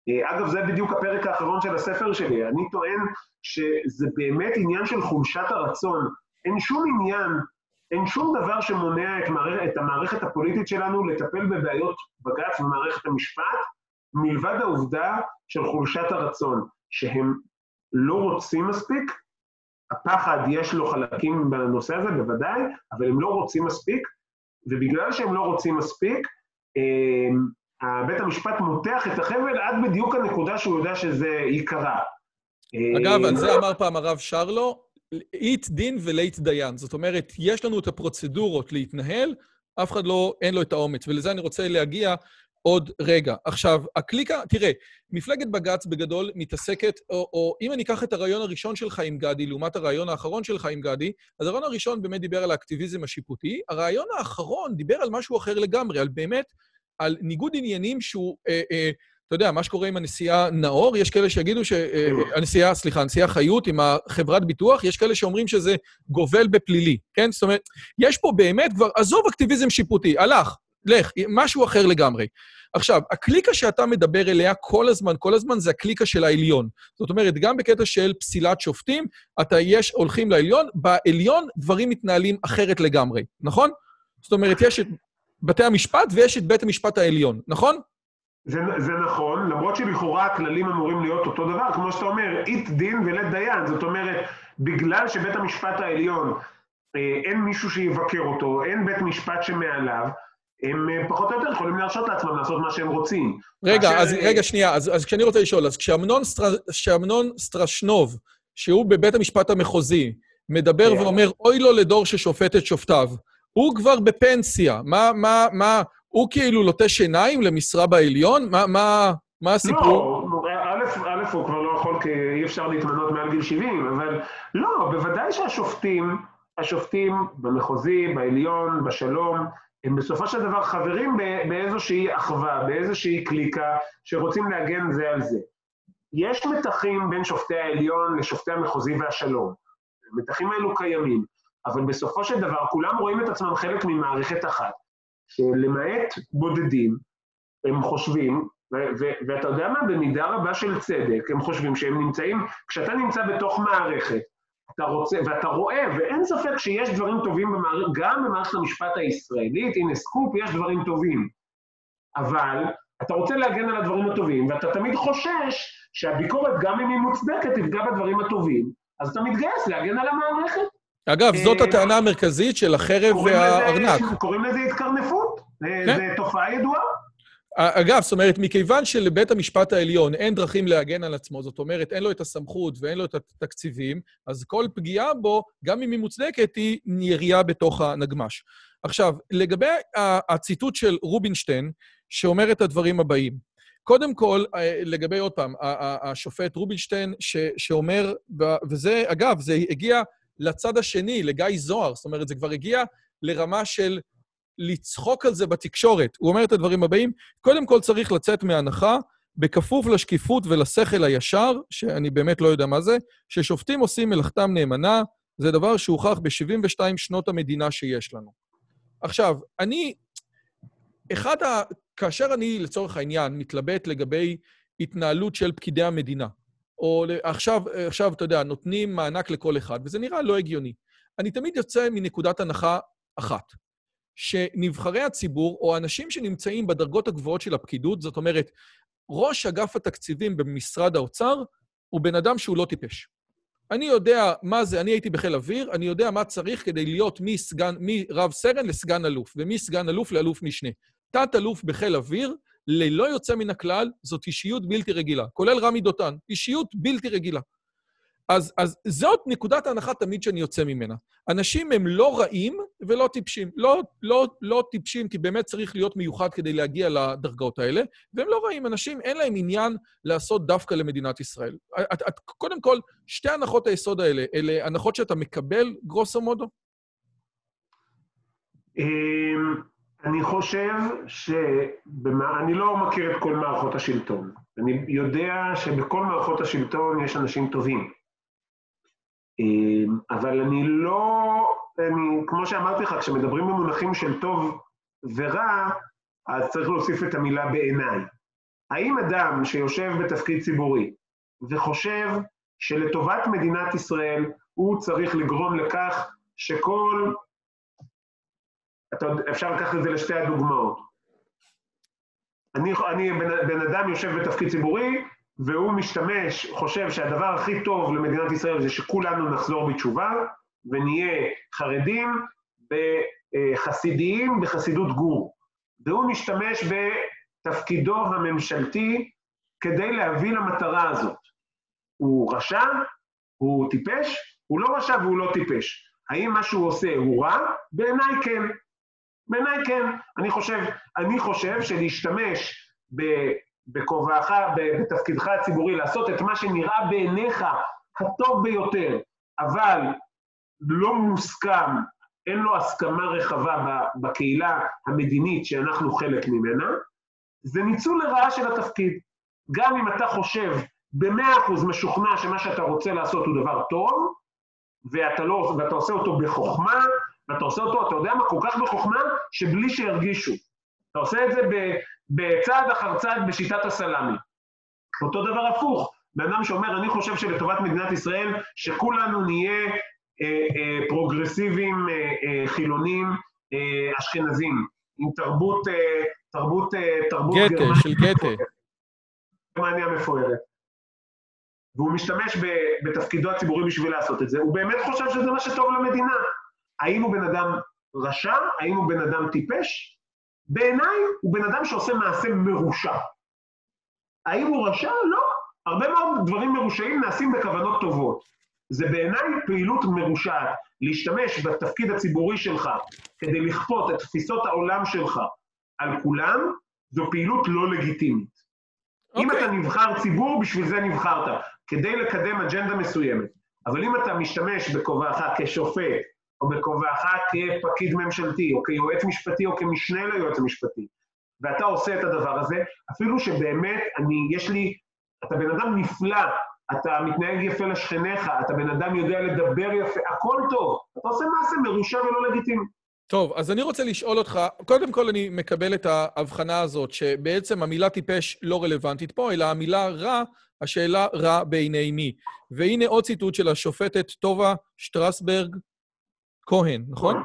אה, אגב, זה בדיוק הפרק האחרון של הספר שלי. אני טוען שזה באמת עניין של חולשת הרצון. אין שום עניין, אין שום דבר שמונע את, מערכ... את המערכת הפוליטית שלנו לטפל בבעיות בג"ץ ומערכת המשפט, מלבד העובדה של חולשת הרצון, שהם לא רוצים מספיק, הפחד יש לו חלקים בנושא הזה, בוודאי, אבל הם לא רוצים מספיק, ובגלל שהם לא רוצים מספיק, אה, בית המשפט מותח את החבל עד בדיוק הנקודה שהוא יודע שזה ייקרה. אגב, על זה אמר פעם הרב שרלו, אית דין ולית דיין. זאת אומרת, יש לנו את הפרוצדורות להתנהל, אף אחד לא, אין לו את האומץ. ולזה אני רוצה להגיע עוד רגע. עכשיו, הקליקה, תראה, מפלגת בג"ץ בגדול מתעסקת, או, או אם אני אקח את הרעיון הראשון שלך עם גדי, לעומת הרעיון האחרון שלך עם גדי, אז הרעיון הראשון באמת דיבר על האקטיביזם השיפוטי, הרעיון האחרון דיבר על משהו אחר לגמרי, על באמת, על ניגוד עניינים שהוא, אה, אה, אתה יודע, מה שקורה עם הנשיאה נאור, יש כאלה שיגידו ש... אה, הנשיאה, סליחה, הנשיאה חיות עם החברת ביטוח, יש כאלה שאומרים שזה גובל בפלילי, כן? זאת אומרת, יש פה באמת כבר, עזוב אקטיביזם שיפוטי, הלך, לך, משהו אחר לגמרי. עכשיו, הקליקה שאתה מדבר אליה כל הזמן, כל הזמן, זה הקליקה של העליון. זאת אומרת, גם בקטע של פסילת שופטים, אתה יש, הולכים לעליון, בעליון דברים מתנהלים אחרת לגמרי, נכון? זאת אומרת, יש את בתי המשפט ויש את בית המשפט העליון, נכון? זה, זה נכון, למרות שלכאורה הכללים אמורים להיות אותו דבר, כמו שאתה אומר, אית דין ולית דיין. זאת אומרת, בגלל שבית המשפט העליון, אה, אין מישהו שיבקר אותו, אין בית משפט שמעליו, הם אה, פחות או יותר יכולים להרשות לעצמם לעשות מה שהם רוצים. רגע, כאשר... אז רגע, שנייה, אז, אז כשאני רוצה לשאול, אז כשאמנון, סטר, כשאמנון סטרשנוב, שהוא בבית המשפט המחוזי, מדבר yeah. ואומר, אוי לו לדור ששופט את שופטיו, הוא כבר בפנסיה, מה, מה, מה, הוא כאילו לוטש עיניים למשרה בעליון? מה, מה, מה הסיפור? לא, א', הוא כבר לא יכול, כי אי אפשר להתמנות מעל גיל 70, אבל לא, בוודאי שהשופטים, השופטים במחוזי, בעליון, בשלום, הם בסופו של דבר חברים באיזושהי אחווה, באיזושהי קליקה, שרוצים להגן זה על זה. יש מתחים בין שופטי העליון לשופטי המחוזי והשלום. המתחים האלו קיימים, אבל בסופו של דבר כולם רואים את עצמם חלק ממערכת אחת, שלמעט בודדים, הם חושבים, ואתה יודע מה, במידה רבה של צדק, הם חושבים שהם נמצאים, כשאתה נמצא בתוך מערכת, אתה רוצה, ואתה רואה, ואין ספק שיש דברים טובים במערכת, גם במערכת המשפט הישראלית, הנה סקופ, יש דברים טובים. אבל אתה רוצה להגן על הדברים הטובים, ואתה תמיד חושש שהביקורת, גם אם היא מוצדקת, תפגע בדברים הטובים, אז אתה מתגייס להגן על המערכת. אגב, זאת אה, הטענה המרכזית של החרב והארנק. קוראים לזה התקרנפות, כן. זו תופעה ידועה. אגב, זאת אומרת, מכיוון שלבית המשפט העליון אין דרכים להגן על עצמו, זאת אומרת, אין לו את הסמכות ואין לו את התקציבים, אז כל פגיעה בו, גם אם היא מוצדקת, היא ירייה בתוך הנגמש. עכשיו, לגבי הציטוט של רובינשטיין, שאומר את הדברים הבאים. קודם כל, אה, לגבי, עוד פעם, השופט רובינשטיין, ש, שאומר, וזה, אגב, זה הגיע לצד השני, לגיא זוהר, זאת אומרת, זה כבר הגיע לרמה של לצחוק על זה בתקשורת. הוא אומר את הדברים הבאים, קודם כל צריך לצאת מהנחה, בכפוף לשקיפות ולשכל הישר, שאני באמת לא יודע מה זה, ששופטים עושים מלאכתם נאמנה, זה דבר שהוכח ב-72 שנות המדינה שיש לנו. עכשיו, אני, אחד ה... כאשר אני, לצורך העניין, מתלבט לגבי התנהלות של פקידי המדינה, או עכשיו, עכשיו, אתה יודע, נותנים מענק לכל אחד, וזה נראה לא הגיוני. אני תמיד יוצא מנקודת הנחה אחת. שנבחרי הציבור, או אנשים שנמצאים בדרגות הגבוהות של הפקידות, זאת אומרת, ראש אגף התקציבים במשרד האוצר הוא בן אדם שהוא לא טיפש. אני יודע מה זה, אני הייתי בחיל אוויר, אני יודע מה צריך כדי להיות מסגן, מרב סרן לסגן אלוף, ומסגן אלוף לאלוף משנה. תת-אלוף בחיל אוויר, ללא יוצא מן הכלל, זאת אישיות בלתי רגילה, כולל רמי דותן, אישיות בלתי רגילה. אז, אז זאת נקודת ההנחה תמיד שאני יוצא ממנה. אנשים הם לא רעים ולא טיפשים. לא, לא, לא טיפשים, כי באמת צריך להיות מיוחד כדי להגיע לדרגות האלה, והם לא רעים. אנשים, אין להם עניין לעשות דווקא למדינת ישראל. את, את, קודם כל, שתי הנחות היסוד האלה, אלה הנחות שאתה מקבל, גרוסו מודו? אני חושב ש... אני לא מכיר את כל מערכות השלטון. אני יודע שבכל מערכות השלטון יש אנשים טובים. אמ, אבל אני לא, אני, כמו שאמרתי לך, כשמדברים במונחים של טוב ורע, אז צריך להוסיף את המילה בעיניי. האם אדם שיושב בתפקיד ציבורי וחושב שלטובת מדינת ישראל הוא צריך לגרום לכך שכל... אתה, אפשר לקחת את זה לשתי הדוגמאות. אני, אני בן, בן אדם יושב בתפקיד ציבורי, והוא משתמש, חושב שהדבר הכי טוב למדינת ישראל זה שכולנו נחזור בתשובה ונהיה חרדים וחסידיים בחסידות גור. והוא משתמש בתפקידו הממשלתי כדי להביא למטרה הזאת. הוא רשע? הוא טיפש? הוא לא רשע והוא לא טיפש. האם מה שהוא עושה הוא רע? בעיניי כן. בעיניי כן. אני חושב, אני חושב שלהשתמש. בכובעך, בתפקידך הציבורי, לעשות את מה שנראה בעיניך הטוב ביותר, אבל לא מוסכם, אין לו הסכמה רחבה בקהילה המדינית שאנחנו חלק ממנה, זה ניצול לרעה של התפקיד. גם אם אתה חושב במאה אחוז משוכנע שמה שאתה רוצה לעשות הוא דבר טוב, ואתה, לא, ואתה עושה אותו בחוכמה, ואתה עושה אותו, אתה יודע מה, כל כך בחוכמה, שבלי שירגישו. אתה עושה את זה בצעד אחר צעד בשיטת הסלאמי. אותו דבר הפוך, בן אדם שאומר, אני חושב שלטובת מדינת ישראל, שכולנו נהיה אה, אה, פרוגרסיביים, אה, אה, חילונים, אה, אשכנזים, עם תרבות, אה, תרבות, אה, תרבות גתה, גרמניה של גתה. גרמניה מפוארת. והוא משתמש בתפקידו הציבורי בשביל לעשות את זה, הוא באמת חושב שזה מה שטוב למדינה. האם הוא בן אדם רשע? האם הוא בן אדם טיפש? בעיניי הוא בן אדם שעושה מעשה מרושע. האם הוא רשע? לא. הרבה מאוד דברים מרושעים נעשים בכוונות טובות. זה בעיניי פעילות מרושעת. להשתמש בתפקיד הציבורי שלך כדי לכפות את תפיסות העולם שלך על כולם, זו פעילות לא לגיטימית. Okay. אם אוקיי. אתה נבחר ציבור, בשביל זה נבחרת, כדי לקדם אג'נדה מסוימת. אבל אם אתה משתמש בכובעך כשופט, או בכובעך כפקיד ממשלתי, או כיועץ משפטי, או כמשנה ליועץ המשפטי, ואתה עושה את הדבר הזה, אפילו שבאמת אני, יש לי, אתה בן אדם נפלא, אתה מתנהג יפה לשכניך, אתה בן אדם יודע לדבר יפה, הכל טוב. אתה עושה מעשה מרושע ולא לגיטימי. טוב, אז אני רוצה לשאול אותך, קודם כל אני מקבל את ההבחנה הזאת, שבעצם המילה טיפש לא רלוונטית פה, אלא המילה רע, השאלה רע בעיני מי. והנה עוד ציטוט של השופטת טובה שטרסברג, כהן, נכון?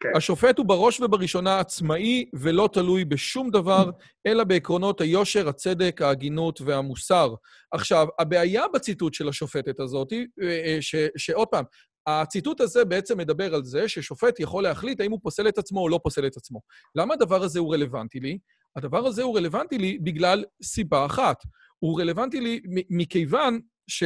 כן. השופט הוא בראש ובראשונה עצמאי ולא תלוי בשום דבר, אלא בעקרונות היושר, הצדק, ההגינות והמוסר. עכשיו, הבעיה בציטוט של השופטת הזאת, אה, אה, שעוד פעם, הציטוט הזה בעצם מדבר על זה ששופט יכול להחליט האם הוא פוסל את עצמו או לא פוסל את עצמו. למה הדבר הזה הוא רלוונטי לי? הדבר הזה הוא רלוונטי לי בגלל סיבה אחת. הוא רלוונטי לי מכיוון ש...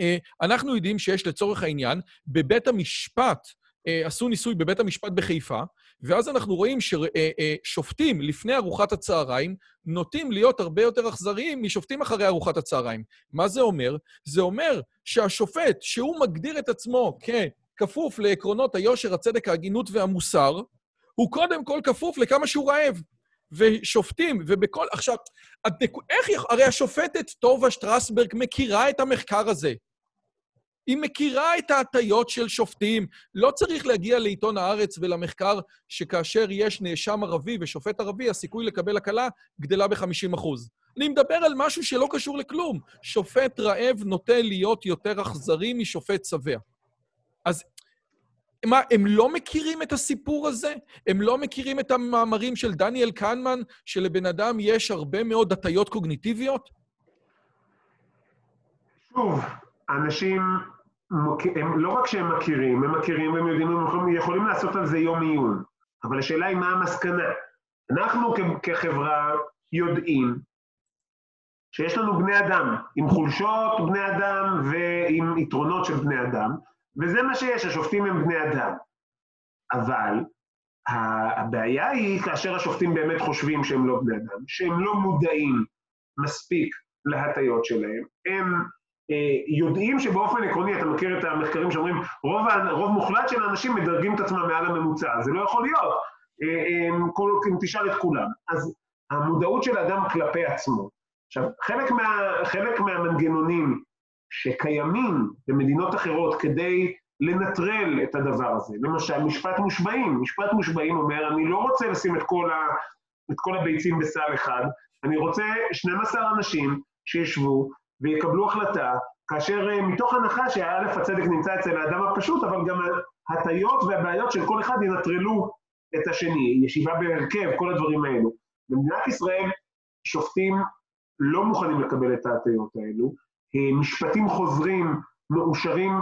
אה, אנחנו יודעים שיש לצורך העניין, בבית המשפט, אה, עשו ניסוי בבית המשפט בחיפה, ואז אנחנו רואים ששופטים אה, לפני ארוחת הצהריים נוטים להיות הרבה יותר אכזריים משופטים אחרי ארוחת הצהריים. מה זה אומר? זה אומר שהשופט, שהוא מגדיר את עצמו ככפוף לעקרונות היושר, הצדק, ההגינות והמוסר, הוא קודם כל כפוף לכמה שהוא רעב. ושופטים, ובכל... עכשיו, איך... הרי השופטת טובה שטרסברג מכירה את המחקר הזה. היא מכירה את ההטיות של שופטים. לא צריך להגיע לעיתון הארץ ולמחקר שכאשר יש נאשם ערבי ושופט ערבי, הסיכוי לקבל הקלה גדלה ב-50%. אני מדבר על משהו שלא קשור לכלום. שופט רעב נוטה להיות יותר אכזרי משופט שבע. אז מה, הם לא מכירים את הסיפור הזה? הם לא מכירים את המאמרים של דניאל קנמן, שלבן אדם יש הרבה מאוד הטיות קוגניטיביות? שוב, אנשים, הם, לא רק שהם מכירים, הם מכירים והם יודעים, הם יכולים, יכולים לעשות על זה יום עיון, אבל השאלה היא מה המסקנה. אנחנו כחברה יודעים שיש לנו בני אדם, עם חולשות בני אדם ועם יתרונות של בני אדם, וזה מה שיש, השופטים הם בני אדם. אבל הבעיה היא כאשר השופטים באמת חושבים שהם לא בני אדם, שהם לא מודעים מספיק להטיות שלהם, הם יודעים שבאופן עקרוני, אתה מכיר את המחקרים שאומרים, רוב, רוב מוחלט של האנשים מדרגים את עצמם מעל הממוצע, זה לא יכול להיות, אה, אה, אם תשאל את כולם. אז המודעות של אדם כלפי עצמו. עכשיו, חלק, מה, חלק מהמנגנונים שקיימים במדינות אחרות כדי לנטרל את הדבר הזה, למשל משפט מושבעים, משפט מושבעים אומר, אני לא רוצה לשים את כל, ה, את כל הביצים בסל אחד, אני רוצה 12 אנשים שישבו ויקבלו החלטה, כאשר אה, מתוך הנחה שא' הצדק נמצא אצל האדם הפשוט, אבל גם ההטיות והבעיות של כל אחד ינטרלו את השני, ישיבה בהרכב, כל הדברים האלו. במדינת ישראל שופטים לא מוכנים לקבל את ההטיות האלו, אה, משפטים חוזרים מאושרים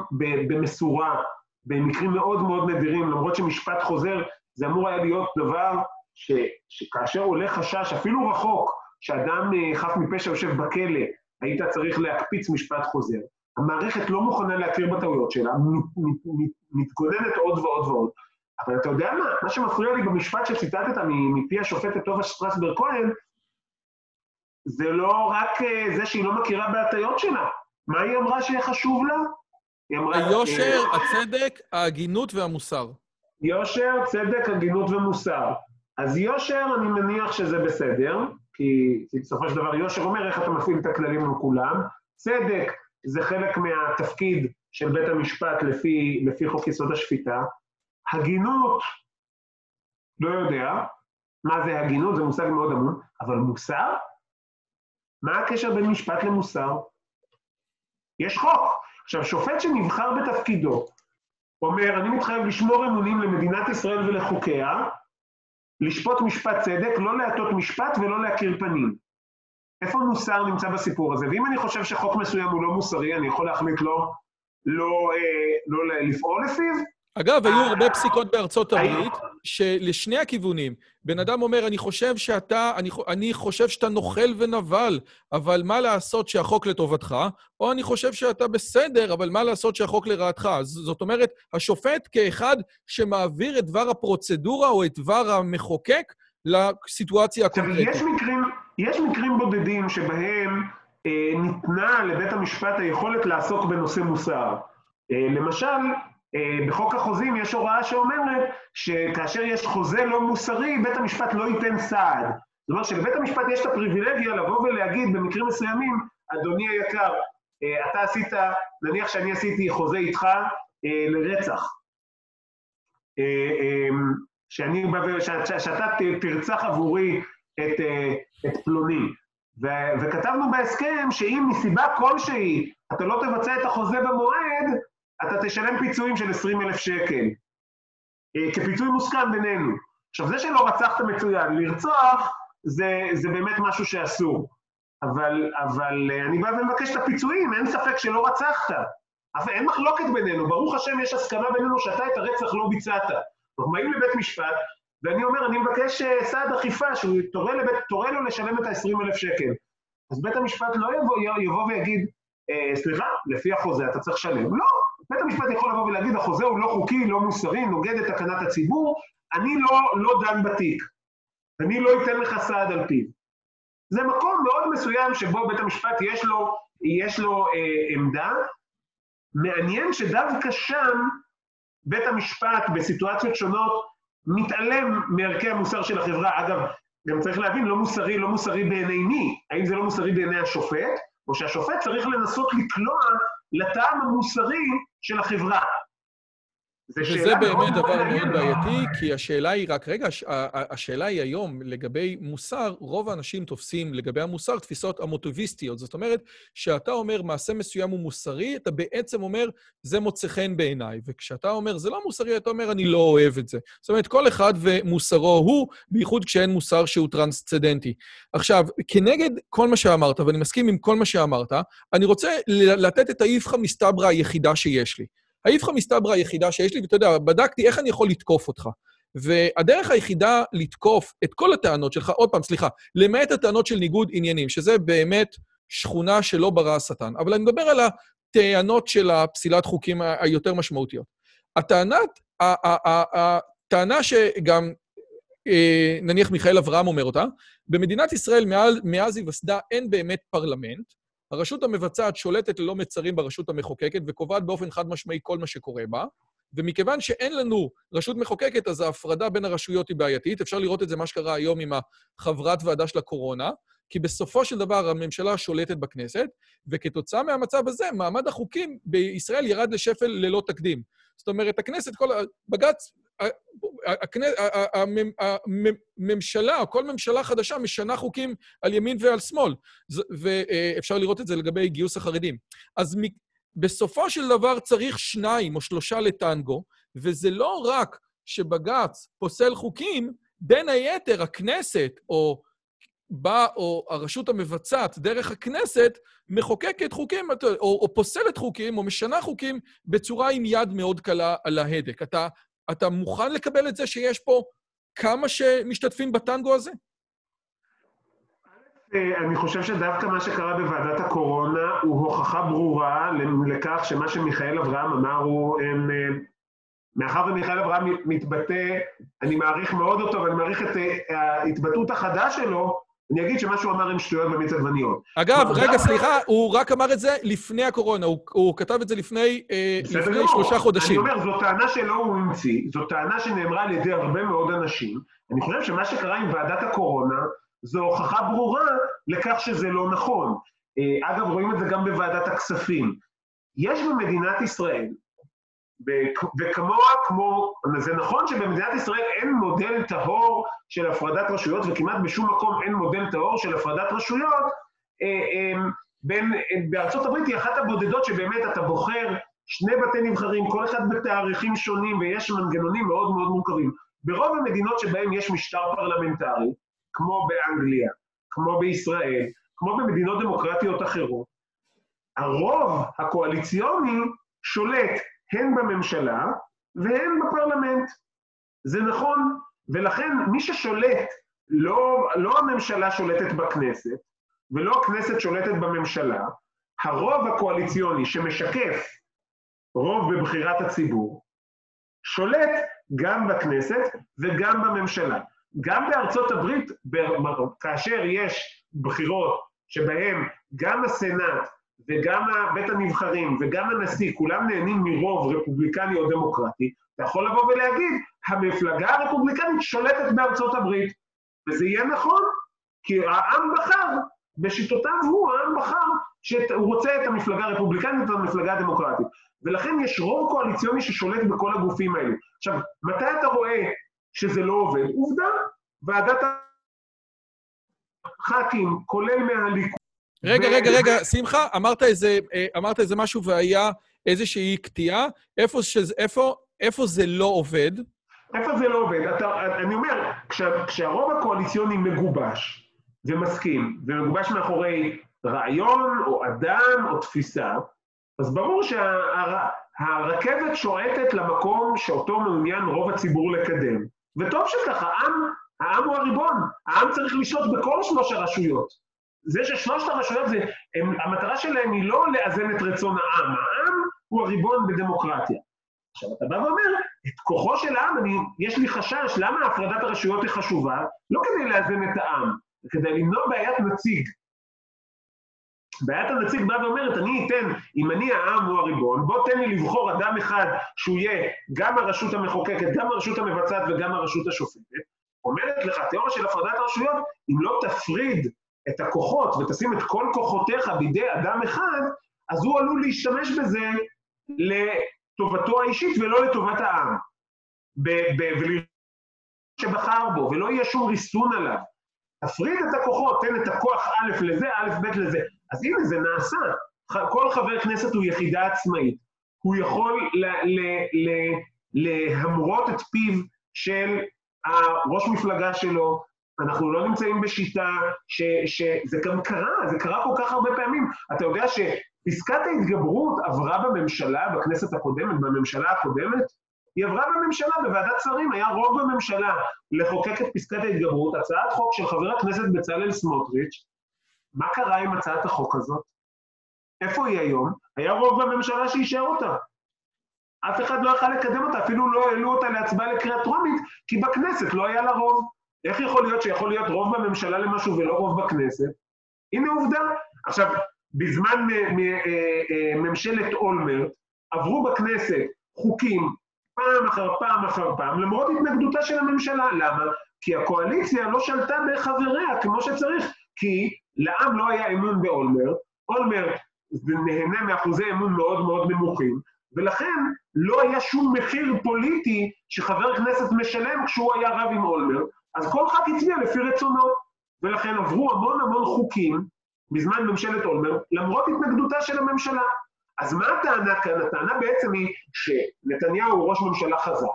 במשורה, במקרים מאוד מאוד נדירים, למרות שמשפט חוזר זה אמור היה להיות דבר ש, שכאשר עולה חשש, אפילו רחוק, שאדם אה, חף מפשע יושב בכלא, היית צריך להקפיץ משפט חוזר. המערכת לא מוכנה להכיר בטעויות שלה, מתגוננת עוד ועוד ועוד. אבל אתה יודע מה? מה שמפריע לי במשפט שציטטת מפי השופטת טובה שטרסברג כהן, זה לא רק אה, זה שהיא לא מכירה בהטיות שלה. מה היא אמרה שיהיה חשוב לה? היא אמרה... היושר, הצדק, ההגינות והמוסר. יושר, צדק, הגינות ומוסר. אז יושר, אני מניח שזה בסדר, כי, כי בסופו של דבר יושר אומר איך אתה מפעיל את הכללים עם כולם. צדק זה חלק מהתפקיד של בית המשפט לפי, לפי חוק יסוד השפיטה. הגינות, לא יודע, מה זה הגינות, זה מושג מאוד עמום, אבל מוסר? מה הקשר בין משפט למוסר? יש חוק. עכשיו, שופט שנבחר בתפקידו אומר, אני מתחייב לשמור אמונים למדינת ישראל ולחוקיה, לשפוט משפט צדק, לא להטות משפט ולא להכיר פנים. איפה מוסר נמצא בסיפור הזה? ואם אני חושב שחוק מסוים הוא לא מוסרי, אני יכול להחליט לא, לא, אה, לא לפעול לפיו? אגב, היו הרבה פסיקות בארצות הברית שלשני הכיוונים. בן אדם אומר, אני חושב שאתה, אני, אני חושב שאתה נוכל ונבל, אבל מה לעשות שהחוק לטובתך? או אני חושב שאתה בסדר, אבל מה לעשות שהחוק לרעתך? זאת אומרת, השופט כאחד שמעביר את דבר הפרוצדורה או את דבר המחוקק לסיטואציה הקונקרטית. יש מקרים, יש מקרים בודדים שבהם אה, ניתנה לבית המשפט היכולת לעסוק בנושא מוסר. אה, למשל, בחוק החוזים יש הוראה שאומרת שכאשר יש חוזה לא מוסרי, בית המשפט לא ייתן סעד. זאת אומרת שלבית המשפט יש את הפריבילגיה לבוא ולהגיד במקרים מסוימים, אדוני היקר, אה, אתה עשית, נניח שאני עשיתי חוזה איתך אה, לרצח. שאני בא, שאתה תרצח עבורי את, את פלוני. ו, וכתבנו בהסכם שאם מסיבה כלשהי אתה לא תבצע את החוזה במועד, אתה תשלם פיצויים של 20 אלף שקל, אה, כפיצוי מוסכם בינינו. עכשיו, זה שלא רצחת מצוין, לרצוח זה, זה באמת משהו שאסור. אבל, אבל אה, אני בא ומבקש את הפיצויים, אין ספק שלא רצחת. אבל אין מחלוקת בינינו, ברוך השם יש הסכמה בינינו שאתה את הרצח לא ביצעת. אנחנו באים לבית משפט, ואני אומר, אני מבקש אה, סעד אכיפה, שהוא תורה, לבית, תורה לו לשלם את ה-20 אלף שקל. אז בית המשפט לא יבוא, יבוא ויגיד, אה, סליחה, לפי החוזה אתה צריך לשלם. לא, בית המשפט יכול לבוא ולהגיד, החוזה הוא לא חוקי, לא מוסרי, נוגד את תקנת הציבור, אני לא, לא דן בתיק. אני לא אתן לך סעד על פיו. זה מקום מאוד מסוים שבו בית המשפט יש לו, יש לו אה, עמדה. מעניין שדווקא שם בית המשפט בסיטואציות שונות מתעלם מערכי המוסר של החברה. אגב, גם צריך להבין, לא מוסרי, לא מוסרי בעיני מי? האם זה לא מוסרי בעיני השופט? או שהשופט צריך לנסות לקלוע לטעם המוסרי של החברה. וזה באמת דבר מאוד בעייתי, כי השאלה היא רק, רגע, השאלה היא היום, לגבי מוסר, רוב האנשים תופסים לגבי המוסר תפיסות המוטיביסטיות. זאת אומרת, כשאתה אומר מעשה מסוים הוא מוסרי, אתה בעצם אומר, זה מוצא חן בעיניי. וכשאתה אומר, זה לא מוסרי, אתה אומר, אני לא אוהב את זה. זאת אומרת, כל אחד ומוסרו הוא, בייחוד כשאין מוסר שהוא טרנסצדנטי. עכשיו, כנגד כל מה שאמרת, ואני מסכים עם כל מה שאמרת, אני רוצה לתת את האיפכא מסתברא היחידה שיש לי. האיפכא מסתברא היחידה שיש לי, ואתה יודע, בדקתי איך אני יכול לתקוף אותך. והדרך היחידה לתקוף את כל הטענות שלך, עוד פעם, סליחה, למעט הטענות של ניגוד עניינים, שזה באמת שכונה שלא ברא השטן. אבל אני מדבר על הטענות של הפסילת חוקים היותר משמעותיות. הטענת, הטענה שגם אה, נניח מיכאל אברהם אומר אותה, במדינת ישראל מאז היווסדה אין באמת פרלמנט, הרשות המבצעת שולטת ללא מצרים ברשות המחוקקת וקובעת באופן חד משמעי כל מה שקורה בה, ומכיוון שאין לנו רשות מחוקקת, אז ההפרדה בין הרשויות היא בעייתית. אפשר לראות את זה, מה שקרה היום עם החברת ועדה של הקורונה, כי בסופו של דבר הממשלה שולטת בכנסת, וכתוצאה מהמצב הזה, מעמד החוקים בישראל ירד לשפל ללא תקדים. זאת אומרת, הכנסת, כל... בג"ץ הממשלה, כל ממשלה חדשה משנה חוקים על ימין ועל שמאל, ואפשר לראות את זה לגבי גיוס החרדים. אז בסופו של דבר צריך שניים או שלושה לטנגו, וזה לא רק שבג"ץ פוסל חוקים, בין היתר הכנסת או בא, או הרשות המבצעת, דרך הכנסת, מחוקקת חוקים, או, או פוסלת חוקים, או משנה חוקים, בצורה עם יד מאוד קלה על ההדק. אתה אתה מוכן לקבל את זה שיש פה כמה שמשתתפים בטנגו הזה? אני חושב שדווקא מה שקרה בוועדת הקורונה הוא הוכחה ברורה לכך שמה שמיכאל אברהם אמר הוא, הם, מאחר ומיכאל אברהם מתבטא, אני מעריך מאוד אותו ואני מעריך את ההתבטאות החדה שלו, אני אגיד שמה שהוא אמר עם שטויות במיץ עגבניות. אגב, רגע, סליחה, הוא רק אמר את זה לפני הקורונה, הוא, הוא כתב את זה לפני, אה, שלושה חודשים. אני אומר, זו טענה שלא הוא המציא, זו טענה שנאמרה על ידי הרבה מאוד אנשים. אני חושב שמה שקרה עם ועדת הקורונה, זו הוכחה ברורה לכך שזה לא נכון. אה, אגב, רואים את זה גם בוועדת הכספים. יש במדינת ישראל וכמוה כמו, זה נכון שבמדינת ישראל אין מודל טהור של הפרדת רשויות, וכמעט בשום מקום אין מודל טהור של הפרדת רשויות, אה, אה, בין, בארצות הברית היא אחת הבודדות שבאמת אתה בוחר שני בתי נבחרים, כל אחד בתאריכים שונים, ויש מנגנונים מאוד מאוד מורכבים. ברוב המדינות שבהן יש משטר פרלמנטרי, כמו באנגליה, כמו בישראל, כמו במדינות דמוקרטיות אחרות, הרוב הקואליציוני שולט הן בממשלה והן בפרלמנט. זה נכון, ולכן מי ששולט, לא, לא הממשלה שולטת בכנסת, ולא הכנסת שולטת בממשלה, הרוב הקואליציוני שמשקף רוב בבחירת הציבור, שולט גם בכנסת וגם בממשלה. גם בארצות הברית, כאשר יש בחירות שבהן גם הסנאט וגם בית הנבחרים וגם הנשיא, כולם נהנים מרוב רפובליקני או דמוקרטי, אתה יכול לבוא ולהגיד, המפלגה הרפובליקנית שולטת בארצות הברית. וזה יהיה נכון, כי העם בחר, בשיטותיו הוא, העם בחר, שהוא רוצה את המפלגה הרפובליקנית ואת המפלגה הדמוקרטית. ולכן יש רוב קואליציוני ששולט בכל הגופים האלה. עכשיו, מתי אתה רואה שזה לא עובד? עובדה, ועדת הח"כים, כולל מהליכוד, רגע, רגע, רגע, שמחה, אמרת איזה, אה, אמרת איזה משהו והיה איזושהי קטיעה. איפה, שזה, איפה, איפה זה לא עובד? איפה זה לא עובד? אתה, אני אומר, כשה, כשהרוב הקואליציוני מגובש ומסכים, ומגובש מאחורי רעיון או אדם או תפיסה, אז ברור שהרכבת שה, שועטת למקום שאותו מעוניין רוב הציבור לקדם. וטוב שככה, העם, העם הוא הריבון, העם צריך לשלוט בכל שלוש הרשויות. זה ששלושת הרשויות, זה, הם, המטרה שלהם היא לא לאזן את רצון העם, העם הוא הריבון בדמוקרטיה. עכשיו, אתה בא ואומר, את כוחו של העם, אני, יש לי חשש, למה הפרדת הרשויות היא חשובה? לא כדי לאזן את העם, כדי למנוע בעיית נציג. בעיית הנציג באה ואומרת, אני אתן, אם אני העם הוא הריבון, בוא תן לי לבחור אדם אחד שהוא יהיה גם הרשות המחוקקת, גם הרשות המבצעת וגם הרשות השופטת. אומרת לך, תיאוריה של הפרדת הרשויות, אם לא תפריד את הכוחות ותשים את כל כוחותיך בידי אדם אחד, אז הוא עלול להשתמש בזה טובתו האישית ולא לטובת העם. שבחר בו, ולא יהיה שום ריסון עליו. תפריד את הכוחות, תן את הכוח א' לזה, א', ב' לזה. אז הנה, זה נעשה. כל חבר כנסת הוא יחידה עצמאית. הוא יכול להמרות את פיו של הראש מפלגה שלו. אנחנו לא נמצאים בשיטה שזה גם קרה, זה קרה כל כך הרבה פעמים. אתה יודע שפסקת ההתגברות עברה בממשלה, בכנסת הקודמת, בממשלה הקודמת, היא עברה בממשלה, בוועדת שרים, היה רוב בממשלה לחוקק את פסקת ההתגברות, הצעת חוק של חבר הכנסת בצלאל סמוטריץ', מה קרה עם הצעת החוק הזאת? איפה היא היום? היה רוב בממשלה שאישר אותה. אף אחד לא יכל לקדם אותה, אפילו לא העלו אותה להצבעה לקריאה טרומית, כי בכנסת לא היה לה רוב. איך יכול להיות שיכול להיות רוב בממשלה למשהו ולא רוב בכנסת? הנה עובדה. עכשיו, בזמן אה, אה, ממשלת אולמרט עברו בכנסת חוקים פעם אחר פעם אחר פעם, למרות התנגדותה של הממשלה. למה? כי הקואליציה לא שלטה בחבריה כמו שצריך, כי לעם לא היה אמון באולמרט, אולמרט נהנה מאחוזי אמון מאוד מאוד נמוכים, ולכן לא היה שום מחיר פוליטי שחבר כנסת משלם כשהוא היה רב עם אולמרט, אז כל ח"כ הצביע לפי רצונו, ולכן עברו המון המון חוקים בזמן ממשלת אולמרט, למרות התנגדותה של הממשלה. אז מה הטענה כאן? הטענה בעצם היא שנתניהו הוא ראש ממשלה חזק,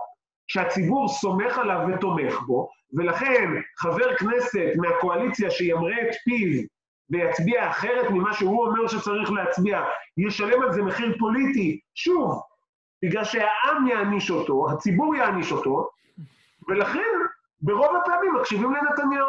שהציבור סומך עליו ותומך בו, ולכן חבר כנסת מהקואליציה שימרה את פיו ויצביע אחרת ממה שהוא אומר שצריך להצביע, ישלם על זה מחיר פוליטי, שוב, בגלל שהעם יעניש אותו, הציבור יעניש אותו, ולכן ברוב הפעמים מקשיבים לנתניהו.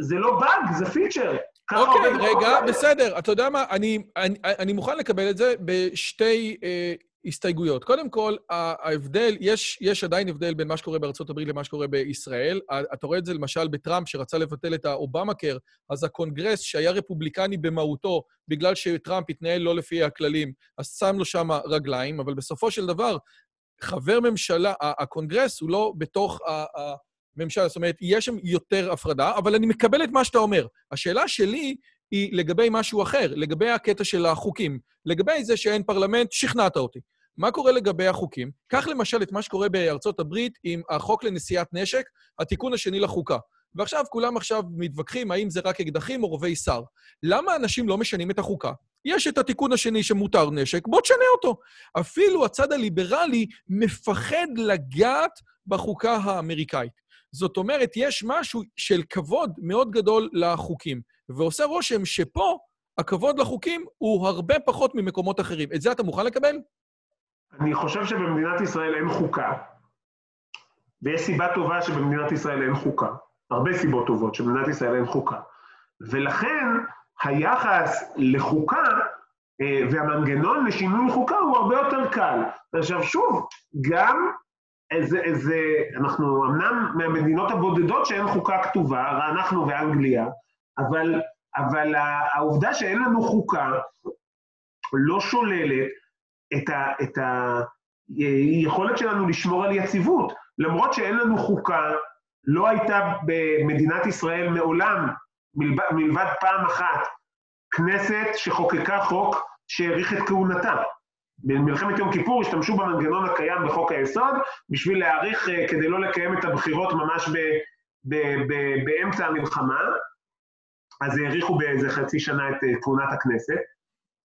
זה לא באג, זה feature. אוקיי, רגע, בסדר. אתה יודע מה? אני, אני, אני מוכן לקבל את זה בשתי אה, הסתייגויות. קודם כל, ההבדל, יש, יש עדיין הבדל בין מה שקורה בארצות הברית למה שקורה בישראל. אתה רואה את זה למשל בטראמפ, שרצה לבטל את האובמה-קייר, אז הקונגרס, שהיה רפובליקני במהותו, בגלל שטראמפ התנהל לא לפי הכללים, אז שם לו שם רגליים, אבל בסופו של דבר, חבר ממשלה, הקונגרס הוא לא בתוך ה... ממשלה, זאת אומרת, יש שם יותר הפרדה, אבל אני מקבל את מה שאתה אומר. השאלה שלי היא לגבי משהו אחר, לגבי הקטע של החוקים. לגבי זה שאין פרלמנט, שכנעת אותי. מה קורה לגבי החוקים? קח למשל את מה שקורה בארצות הברית עם החוק לנשיאת נשק, התיקון השני לחוקה. ועכשיו כולם עכשיו מתווכחים האם זה רק אקדחים או רובי סער. למה אנשים לא משנים את החוקה? יש את התיקון השני שמותר נשק, בוא תשנה אותו. אפילו הצד הליברלי מפחד לגעת בחוקה האמריקאית. זאת אומרת, יש משהו של כבוד מאוד גדול לחוקים, ועושה רושם שפה הכבוד לחוקים הוא הרבה פחות ממקומות אחרים. את זה אתה מוכן לקבל? אני חושב שבמדינת ישראל אין חוקה, ויש סיבה טובה שבמדינת ישראל אין חוקה. הרבה סיבות טובות שבמדינת ישראל אין חוקה. ולכן היחס לחוקה אה, והמנגנון לשינוי חוקה הוא הרבה יותר קל. עכשיו שוב, גם איזה, איזה, אנחנו אמנם מהמדינות הבודדות שאין חוקה כתובה, אנחנו ואנגליה, אבל, אבל העובדה שאין לנו חוקה לא שוללת את, ה, את היכולת שלנו לשמור על יציבות. למרות שאין לנו חוקה, לא הייתה במדינת ישראל מעולם, מלבד, פעם אחת, כנסת שחוקקה חוק שהאריך את כהונתה. במלחמת יום כיפור השתמשו במנגנון הקיים בחוק היסוד בשביל להאריך, אה, כדי לא לקיים את הבחירות ממש ב, ב, ב, באמצע המלחמה, אז האריכו באיזה חצי שנה את אה, כהונת הכנסת.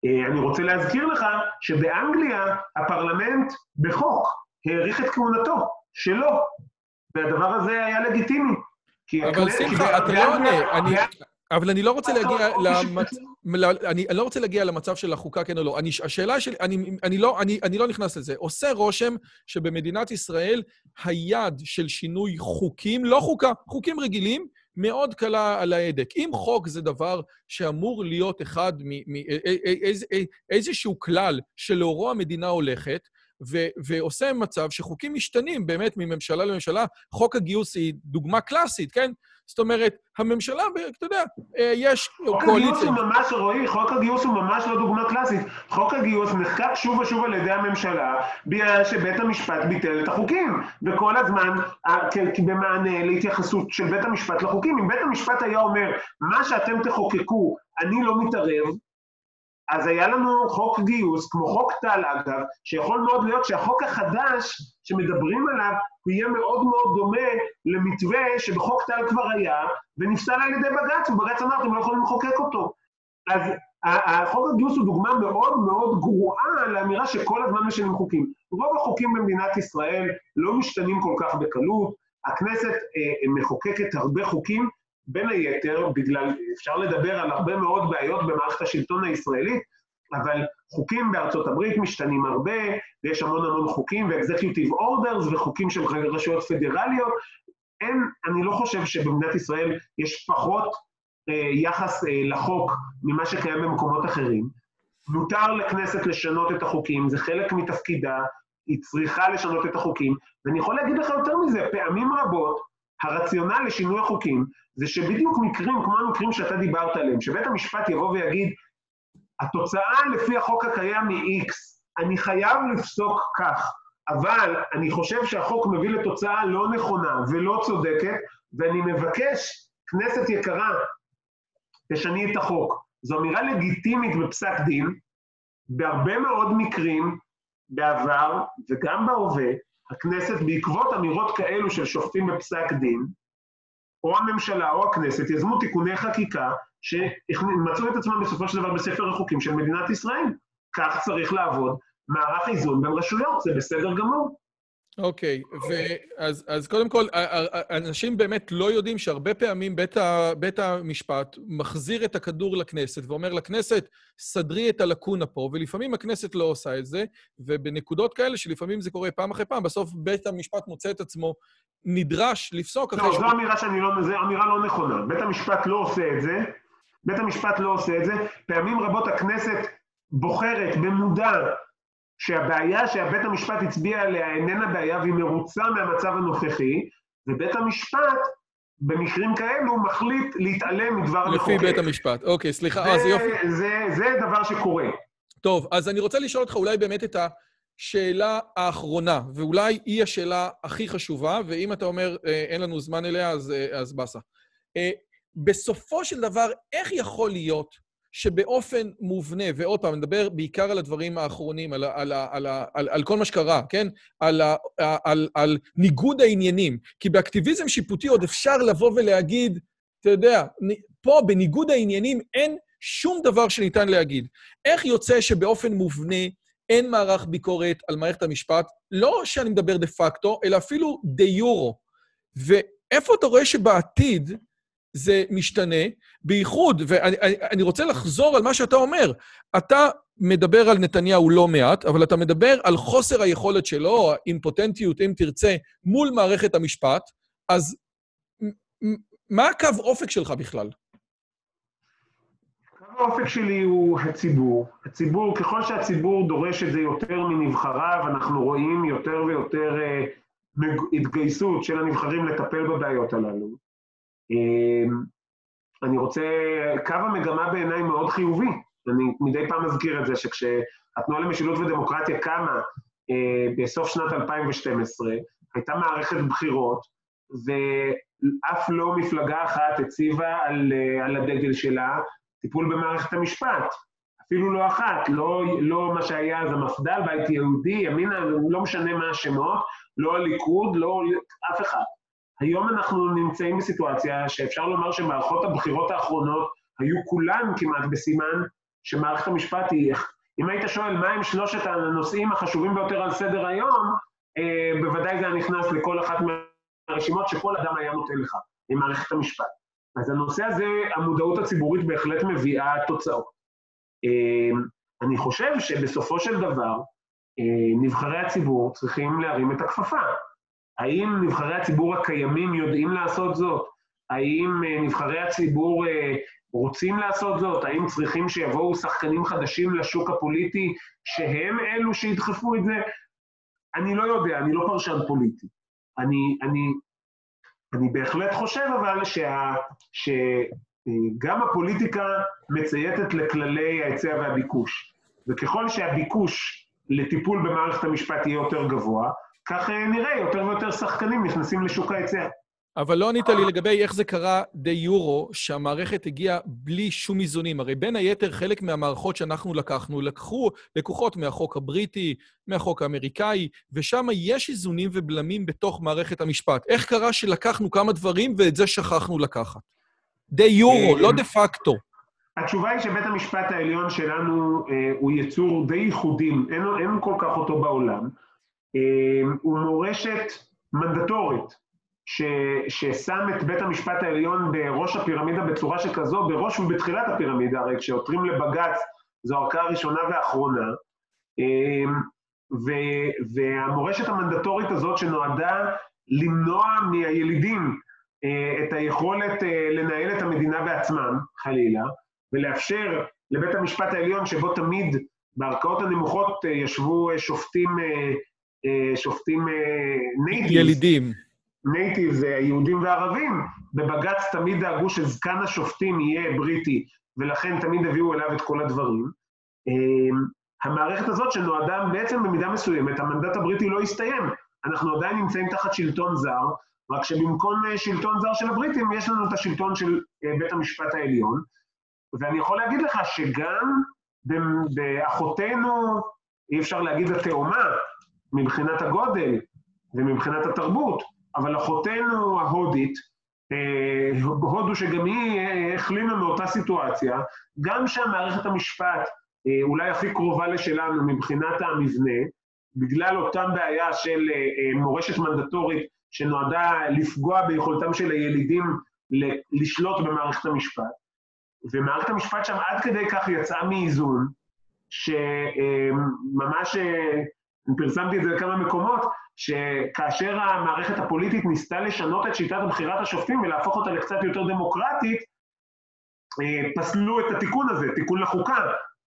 אה, אני רוצה להזכיר לך שבאנגליה הפרלמנט בחוק האריך את כהונתו, שלו, והדבר הזה היה לגיטימי. אבל שמחה, אתה לא עונה. אבל אני לא רוצה להגיע למצב... אני, אני לא רוצה להגיע למצב של החוקה, כן או לא. אני, השאלה שלי, אני, אני, לא, אני, אני לא נכנס לזה. עושה רושם שבמדינת ישראל היד של שינוי חוקים, לא חוקה, חוקים רגילים, מאוד קלה על ההדק. אם חוק זה דבר שאמור להיות אחד מאיזשהו כלל שלאורו המדינה הולכת, ו- ועושה מצב שחוקים משתנים באמת מממשלה לממשלה. חוק הגיוס היא דוגמה קלאסית, כן? זאת אומרת, הממשלה, אתה יודע, אה, יש קואליציה... חוק הגיוס הוא ממש, רועי, חוק הגיוס הוא ממש לא דוגמה קלאסית. חוק הגיוס נחקק שוב ושוב על ידי הממשלה, בגלל שבית המשפט ביטל את החוקים. וכל הזמן, במענה להתייחסות של בית המשפט לחוקים, אם בית המשפט היה אומר, מה שאתם תחוקקו, אני לא מתערב, אז היה לנו חוק גיוס, כמו חוק טל אגב, שיכול מאוד להיות שהחוק החדש שמדברים עליו, הוא יהיה מאוד מאוד דומה למתווה שבחוק טל כבר היה, ונפסל על ידי בג"ץ, ובג"ץ אמר, אתם לא יכולים לחוקק אותו. אז החוק הגיוס הוא דוגמה מאוד מאוד גרועה לאמירה שכל הזמן משנים חוקים. רוב החוקים במדינת ישראל לא משתנים כל כך בקלות, הכנסת אה, מחוקקת הרבה חוקים, בין היתר, בגלל, אפשר לדבר על הרבה מאוד בעיות במערכת השלטון הישראלית, אבל חוקים בארצות הברית משתנים הרבה, ויש המון המון חוקים, ו-executive orders וחוקים של רשויות פדרליות. אין, אני לא חושב שבמדינת ישראל יש פחות אה, יחס אה, לחוק ממה שקיים במקומות אחרים. מותר לכנסת לשנות את החוקים, זה חלק מתפקידה, היא צריכה לשנות את החוקים, ואני יכול להגיד לך יותר מזה, פעמים רבות הרציונל לשינוי החוקים זה שבדיוק מקרים כמו המקרים שאתה דיברת עליהם, שבית המשפט יבוא ויגיד, התוצאה לפי החוק הקיים היא X, אני חייב לפסוק כך, אבל אני חושב שהחוק מביא לתוצאה לא נכונה ולא צודקת, ואני מבקש, כנסת יקרה, תשני את החוק. זו אמירה לגיטימית בפסק דין, בהרבה מאוד מקרים בעבר וגם בהווה, הכנסת, בעקבות אמירות כאלו של שופטים בפסק דין, או הממשלה או הכנסת יזמו תיקוני חקיקה שמצאו את עצמם בסופו של דבר בספר החוקים של מדינת ישראל. כך צריך לעבוד מערך איזון בין רשויות, זה בסדר גמור. אוקיי, אז קודם כל, אנשים באמת לא יודעים שהרבה פעמים בית, המשפט מחזיר את הכדור לכנסת ואומר לכנסת, סדרי את הלקונה פה, ולפעמים הכנסת לא עושה את זה, ובנקודות כאלה שלפעמים זה קורה פעם אחרי פעם, בסוף בית המשפט מוצא את עצמו נדרש לפסוק אחרי... לא, זו אמירה שאני לא... זו אמירה לא נכונה. בית המשפט לא עושה את זה, בית המשפט לא עושה את זה. פעמים רבות הכנסת בוחרת במודע שהבעיה שהבית המשפט הצביע עליה איננה בעיה והיא מרוצה מהמצב הנוכחי, ובית המשפט, במקרים כאלו, מחליט להתעלם מדבר המחוקק. לפי בית המשפט. אוקיי, סליחה, אז יופי. זה, זה דבר שקורה. טוב, אז אני רוצה לשאול אותך אולי באמת את השאלה האחרונה, ואולי היא השאלה הכי חשובה, ואם אתה אומר אה, אין לנו זמן אליה, אז, אה, אז באסה. אה, בסופו של דבר, איך יכול להיות שבאופן מובנה, ועוד פעם, נדבר בעיקר על הדברים האחרונים, על, על, על, על, על כל מה שקרה, כן? על, על, על, על ניגוד העניינים. כי באקטיביזם שיפוטי עוד אפשר לבוא ולהגיד, אתה יודע, פה בניגוד העניינים אין שום דבר שניתן להגיד. איך יוצא שבאופן מובנה אין מערך ביקורת על מערכת המשפט, לא שאני מדבר דה פקטו, אלא אפילו דה יורו. ואיפה אתה רואה שבעתיד, זה משתנה, בייחוד, ואני רוצה לחזור על מה שאתה אומר. אתה מדבר על נתניהו לא מעט, אבל אתה מדבר על חוסר היכולת שלו, האימפוטנטיות, אם תרצה, מול מערכת המשפט, אז מה הקו אופק שלך בכלל? האופק שלי הוא הציבור. הציבור, ככל שהציבור דורש את זה יותר מנבחריו, אנחנו רואים יותר ויותר uh, התגייסות של הנבחרים לטפל בבעיות הללו. אמ, אני רוצה, קו המגמה בעיניי מאוד חיובי. אני מדי פעם מזכיר את זה שכשהתנועה למשילות ודמוקרטיה קמה אה, בסוף שנת 2012, הייתה מערכת בחירות, ואף לא מפלגה אחת הציבה על, אה, על הדגל שלה טיפול במערכת המשפט. אפילו לא אחת, לא, לא מה שהיה אז המפד"ל, בית יהודי, ימינה, לא משנה מה השמות, לא הליכוד, לא אף אחד. היום אנחנו נמצאים בסיטואציה שאפשר לומר שמערכות הבחירות האחרונות היו כולן כמעט בסימן שמערכת המשפט היא... אם היית שואל מהם שלושת הנושאים החשובים ביותר על סדר היום, אה, בוודאי זה היה נכנס לכל אחת מהרשימות שכל אדם היה נותן לך, עם מערכת המשפט. אז הנושא הזה, המודעות הציבורית בהחלט מביאה תוצאות. אה, אני חושב שבסופו של דבר, אה, נבחרי הציבור צריכים להרים את הכפפה. האם נבחרי הציבור הקיימים יודעים לעשות זאת? האם אה, נבחרי הציבור אה, רוצים לעשות זאת? האם צריכים שיבואו שחקנים חדשים לשוק הפוליטי שהם אלו שידחפו את זה? אני לא יודע, אני לא פרשן פוליטי. אני, אני, אני בהחלט חושב אבל שה, שגם אה, הפוליטיקה מצייתת לכללי ההיצע והביקוש. וככל שהביקוש לטיפול במערכת המשפט יהיה יותר גבוה, כך אה, נראה יותר ויותר שחקנים נכנסים לשוק ההיצע. אבל לא ענית לי לגבי איך זה קרה דה יורו, שהמערכת הגיעה בלי שום איזונים. הרי בין היתר, חלק מהמערכות שאנחנו לקחנו, לקחו לקוחות מהחוק הבריטי, מהחוק האמריקאי, ושם יש איזונים ובלמים בתוך מערכת המשפט. איך קרה שלקחנו כמה דברים ואת זה שכחנו לקחת? דה יורו, לא דה פקטו. התשובה היא שבית המשפט העליון שלנו אה, הוא יצור די ייחודי, אין, אין כל כך אותו בעולם. אה, הוא מורשת מנדטורית. ש, ששם את בית המשפט העליון בראש הפירמידה בצורה שכזו, בראש ובתחילת הפירמידה, הרי כשעותרים לבג"ץ זו ערכאה ראשונה ואחרונה, אמ, ו, והמורשת המנדטורית הזאת שנועדה למנוע מהילידים אה, את היכולת אה, לנהל את המדינה בעצמם, חלילה, ולאפשר לבית המשפט העליון, שבו תמיד בערכאות הנמוכות אה, ישבו שופטים, שופטים natives, ילידים. native זה יהודים וערבים, בבג"ץ תמיד דאגו שזקן השופטים יהיה בריטי, ולכן תמיד הביאו אליו את כל הדברים. המערכת הזאת שנועדה בעצם במידה מסוימת, המנדט הבריטי לא הסתיים. אנחנו עדיין נמצאים תחת שלטון זר, רק שבמקום אה, שלטון זר של הבריטים, יש לנו את השלטון של אה, בית המשפט העליון. ואני יכול להגיד לך שגם באחותינו, אי אפשר להגיד התאומה, מבחינת הגודל ומבחינת התרבות, אבל אחותנו ההודית, אה, הודו שגם היא אה, החלימה מאותה סיטואציה, גם שהמערכת המשפט אה, אולי הכי קרובה לשלנו מבחינת המבנה, בגלל אותה בעיה של מורשת מנדטורית שנועדה לפגוע ביכולתם של הילידים לשלוט במערכת המשפט. ומערכת המשפט שם עד כדי כך יצאה מאיזון, שממש, פרסמתי את זה בכמה מקומות, שכאשר המערכת הפוליטית ניסתה לשנות את שיטת בחירת השופטים ולהפוך אותה לקצת יותר דמוקרטית, אה, פסלו את התיקון הזה, תיקון לחוקה.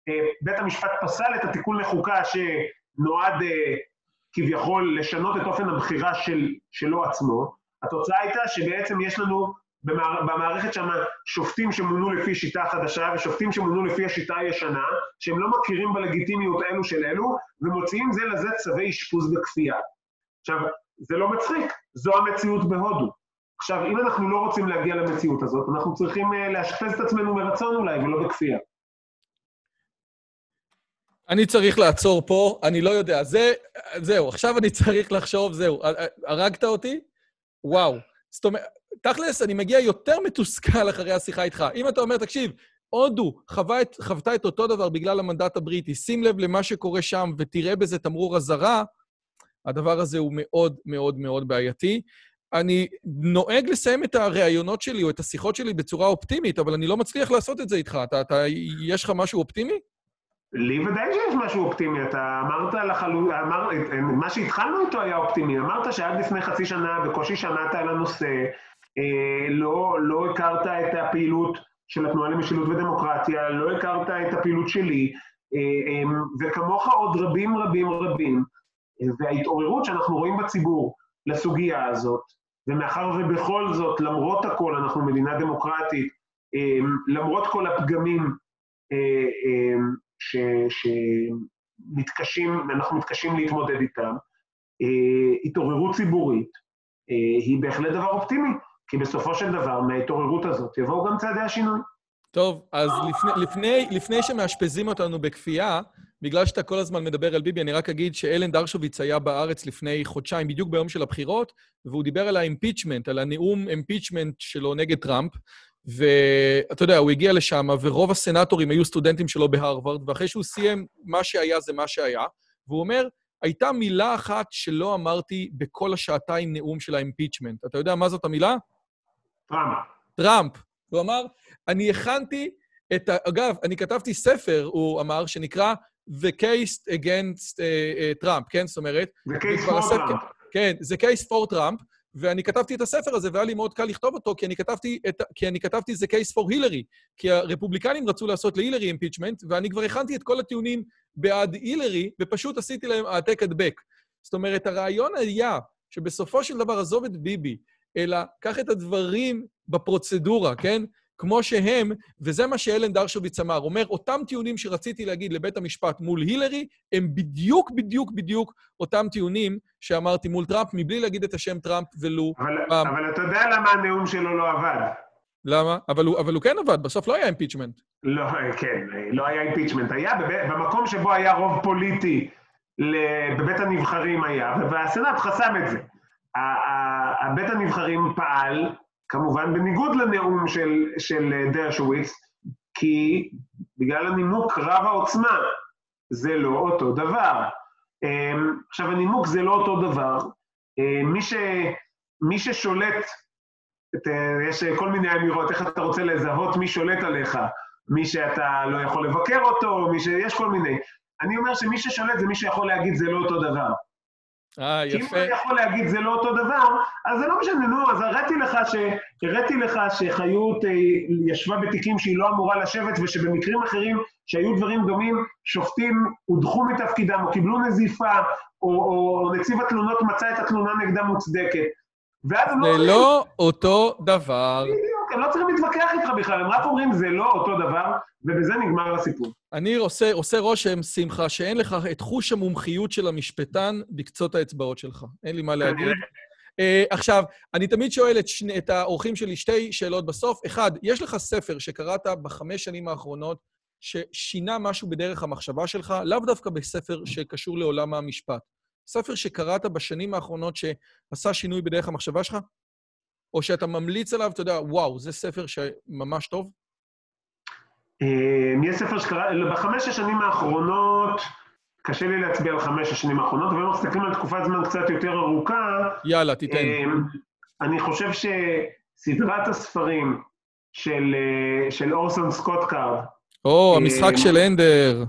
אה, בית המשפט פסל את התיקון לחוקה שנועד אה, כביכול לשנות את אופן הבחירה של, שלו עצמו. התוצאה הייתה שבעצם יש לנו במערכת שם שופטים שמונו לפי שיטה חדשה ושופטים שמונו לפי השיטה הישנה, שהם לא מכירים בלגיטימיות אלו של אלו, ומוציאים זה לזה צווי אשפוז בכפייה. עכשיו, זה לא מצחיק, זו המציאות בהודו. עכשיו, אם אנחנו לא רוצים להגיע למציאות הזאת, אנחנו צריכים uh, לאשפז את עצמנו מרצון אולי, ולא בכפייה. אני צריך לעצור פה, אני לא יודע. זה, זהו, עכשיו אני צריך לחשוב, זהו. הרגת אותי? וואו. זאת אומרת, תכלס, אני מגיע יותר מתוסכל אחרי השיחה איתך. אם אתה אומר, תקשיב, הודו את, חוותה את אותו דבר בגלל המנדט הבריטי, שים לב למה שקורה שם ותראה בזה תמרור אזהרה, הדבר הזה הוא מאוד מאוד מאוד בעייתי. אני נוהג לסיים את הראיונות שלי או את השיחות שלי בצורה אופטימית, אבל אני לא מצליח לעשות את זה איתך. אתה, אתה, יש לך משהו אופטימי? לי ודאי שיש משהו אופטימי. אתה אמרת לחלוטין, אמר, מה שהתחלנו איתו היה אופטימי. אמרת שעד לפני חצי שנה בקושי שמעת על הנושא, אה, לא, לא הכרת את הפעילות של התנועה למשילות ודמוקרטיה, לא הכרת את הפעילות שלי, אה, אה, וכמוך עוד רבים רבים רבים. וההתעוררות שאנחנו רואים בציבור לסוגיה הזאת, ומאחר ובכל זאת, למרות הכל, אנחנו מדינה דמוקרטית, אמ, למרות כל הפגמים אמ, שמתקשים, אנחנו מתקשים להתמודד איתם, אה, התעוררות ציבורית אה, היא בהחלט דבר אופטימי, כי בסופו של דבר, מההתעוררות הזאת יבואו גם צעדי השינוי. טוב, אז לפני, לפני, לפני שמאשפזים אותנו בכפייה, בגלל שאתה כל הזמן מדבר על ביבי, אני רק אגיד שאלן דרשוביץ היה בארץ לפני חודשיים, בדיוק ביום של הבחירות, והוא דיבר על ה impeachment, על הנאום impeachment שלו נגד טראמפ, ואתה יודע, הוא הגיע לשם, ורוב הסנטורים היו סטודנטים שלו בהרווארד, ואחרי שהוא סיים, מה שהיה זה מה שהיה, והוא אומר, הייתה מילה אחת שלא אמרתי בכל השעתיים נאום של ה impeachment. אתה יודע מה זאת המילה? טראמפ. טראמפ. הוא אמר, אני הכנתי את ה... אגב, אני כתבתי ספר, הוא אמר, שנקרא The Case Against uh, uh, Trump, כן? זאת אומרת... The Case for Trump. כן, זה Case for Trump, ואני כתבתי את הספר הזה, והיה לי מאוד קל לכתוב אותו, כי אני כתבתי, את, כי אני כתבתי The Case for Hillary, כי הרפובליקנים רצו לעשות להילרי אימפיצ'מנט, ואני כבר הכנתי את כל הטיעונים בעד הילרי, ופשוט עשיתי להם העתק הדבק. זאת אומרת, הרעיון היה שבסופו של דבר, עזוב את ביבי, אלא קח את הדברים בפרוצדורה, כן? כמו שהם, וזה מה שאלן דרשוביץ אמר. אומר, אותם טיעונים שרציתי להגיד לבית המשפט מול הילרי, הם בדיוק, בדיוק, בדיוק אותם טיעונים שאמרתי מול טראמפ, מבלי להגיד את השם טראמפ ולו אבל, פעם. אבל אתה יודע למה הנאום שלו לא עבד. למה? אבל הוא, אבל הוא כן עבד, בסוף לא היה impeachment. לא, כן, לא היה impeachment. היה במקום שבו היה רוב פוליטי בבית הנבחרים היה, והסנאט חסם את זה. בית הנבחרים פעל, כמובן בניגוד לנאום של, של דרשוביץ, כי בגלל הנימוק רב העוצמה, זה לא אותו דבר. אמ, עכשיו, הנימוק זה לא אותו דבר. אמ, מי, ש, מי ששולט, את, אה, יש כל מיני אמירות, איך אתה רוצה לזהות מי שולט עליך, מי שאתה לא יכול לבקר אותו, מי ש... יש כל מיני. אני אומר שמי ששולט זה מי שיכול להגיד זה לא אותו דבר. אה, כי אם יפה. הוא יכול להגיד זה לא אותו דבר, אז זה לא משנה, נו, אז הראיתי לך, ש... הראיתי לך שחיות אה, ישבה בתיקים שהיא לא אמורה לשבת, ושבמקרים אחרים שהיו דברים דומים, שופטים הודחו מתפקידם, או קיבלו נזיפה, או, או, או נציב התלונות מצא את התלונה נגדה מוצדקת. ואז הם לא... זה לא אותו דבר. בדיוק, הם לא צריכים להתווכח איתך בכלל, הם רק אומרים זה לא אותו דבר, ובזה נגמר הסיפור. אני עושה, עושה רושם, שמחה, שאין לך את חוש המומחיות של המשפטן בקצות האצבעות שלך. אין לי מה להגיד. Uh, עכשיו, אני תמיד שואל את, שני, את האורחים שלי שתי שאלות בסוף. אחד, יש לך ספר שקראת בחמש שנים האחרונות ששינה משהו בדרך המחשבה שלך, לאו דווקא בספר שקשור לעולם המשפט. ספר שקראת בשנים האחרונות שעשה שינוי בדרך המחשבה שלך? או שאתה ממליץ עליו, אתה יודע, וואו, זה ספר שממש טוב? אה, יש ספר שקרא, בחמש השנים האחרונות, קשה לי להצביע על חמש השנים האחרונות, אבל אם אנחנו מסתכלים על תקופת זמן קצת יותר ארוכה, יאללה, תיתן. אה, אני חושב שסדרת הספרים של, אה, של אורסון סקוט קארד, או, המשחק אה, של אנדר.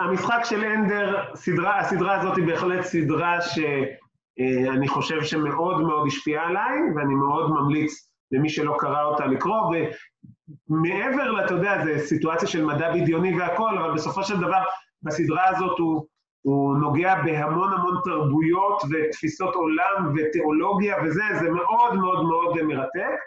המשחק של אנדר, סדרה, הסדרה הזאת היא בהחלט סדרה שאני חושב שמאוד מאוד השפיעה עליי, ואני מאוד ממליץ למי שלא קרא אותה לקרוא, ומעבר, אתה יודע, זו סיטואציה של מדע בדיוני והכול, אבל בסופו של דבר, בסדרה הזאת הוא, הוא נוגע בהמון המון תרבויות ותפיסות עולם ותיאולוגיה וזה, זה מאוד מאוד מאוד מרתק.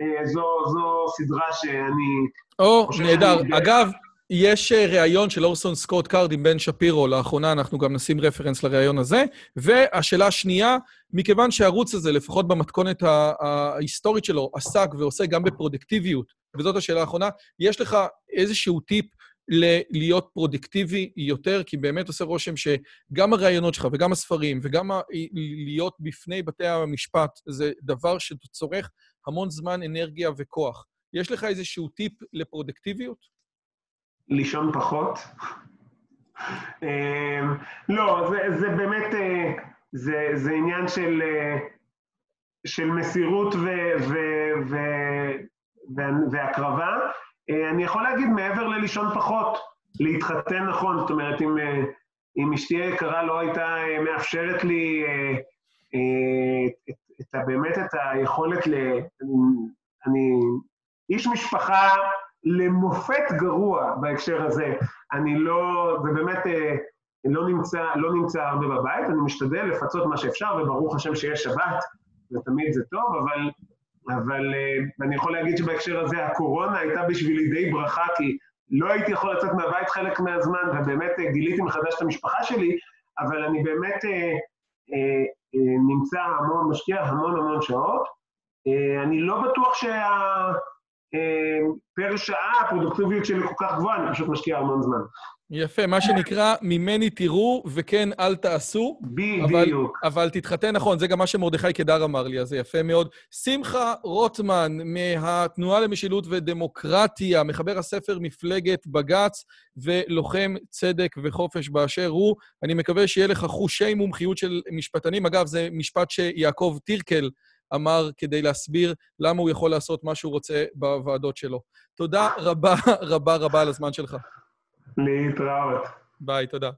אה, זו, זו סדרה שאני... או, נהדר. אגב, יש אה, ראיון של אורסון סקוט קארד עם בן שפירו, לאחרונה אנחנו גם נשים reference לראיון הזה. והשאלה השנייה, מכיוון שהערוץ הזה, לפחות במתכונת ההיסטורית שלו, עסק ועושה גם בפרודקטיביות, וזאת השאלה האחרונה, יש לך איזשהו טיפ להיות פרודקטיבי יותר? כי באמת עושה רושם שגם הראיונות שלך וגם הספרים וגם ה- להיות בפני בתי המשפט זה דבר שצורך המון זמן, אנרגיה וכוח. יש לך איזשהו טיפ לפרודקטיביות? לישון פחות. אה, לא, זה, זה באמת, אה, זה, זה עניין של, אה, של מסירות ו, ו, ו, ו, והקרבה. אה, אני יכול להגיד מעבר ללישון פחות, להתחתן נכון, זאת אומרת, אם, אם אשתי היקרה לא הייתה מאפשרת לי את, את, ה- באמת את היכולת ל... אני, אני איש משפחה למופת גרוע בהקשר הזה. אני לא, זה באמת אה, לא נמצא, לא נמצא הרבה בבית, אני משתדל לפצות מה שאפשר, וברוך השם שיש שבת, ותמיד זה טוב, אבל, אבל אה, אני יכול להגיד שבהקשר הזה הקורונה הייתה בשבילי די ברכה, כי לא הייתי יכול לצאת מהבית חלק מהזמן, ובאמת אה, גיליתי מחדש את המשפחה שלי, אבל אני באמת אה, אה, אה, נמצא המון, משקיע המון המון שעות. אה, אני לא בטוח שה... אה, פר שעה הפרודוקטיביות שלי כל כך גבוהה, אני פשוט משקיע המון זמן. יפה, מה שנקרא, ממני תראו וכן אל תעשו, אבל, בדיוק. אבל תתחתן נכון, זה גם מה שמרדכי קדר אמר לי, אז זה יפה מאוד. שמחה רוטמן, מהתנועה למשילות ודמוקרטיה, מחבר הספר מפלגת בג"ץ ולוחם צדק וחופש באשר הוא. אני מקווה שיהיה לך חושי מומחיות של משפטנים. אגב, זה משפט שיעקב טירקל אמר כדי להסביר למה הוא יכול לעשות מה שהוא רוצה בוועדות שלו. תודה רבה רבה רבה על הזמן שלך. להתראות. ביי, תודה.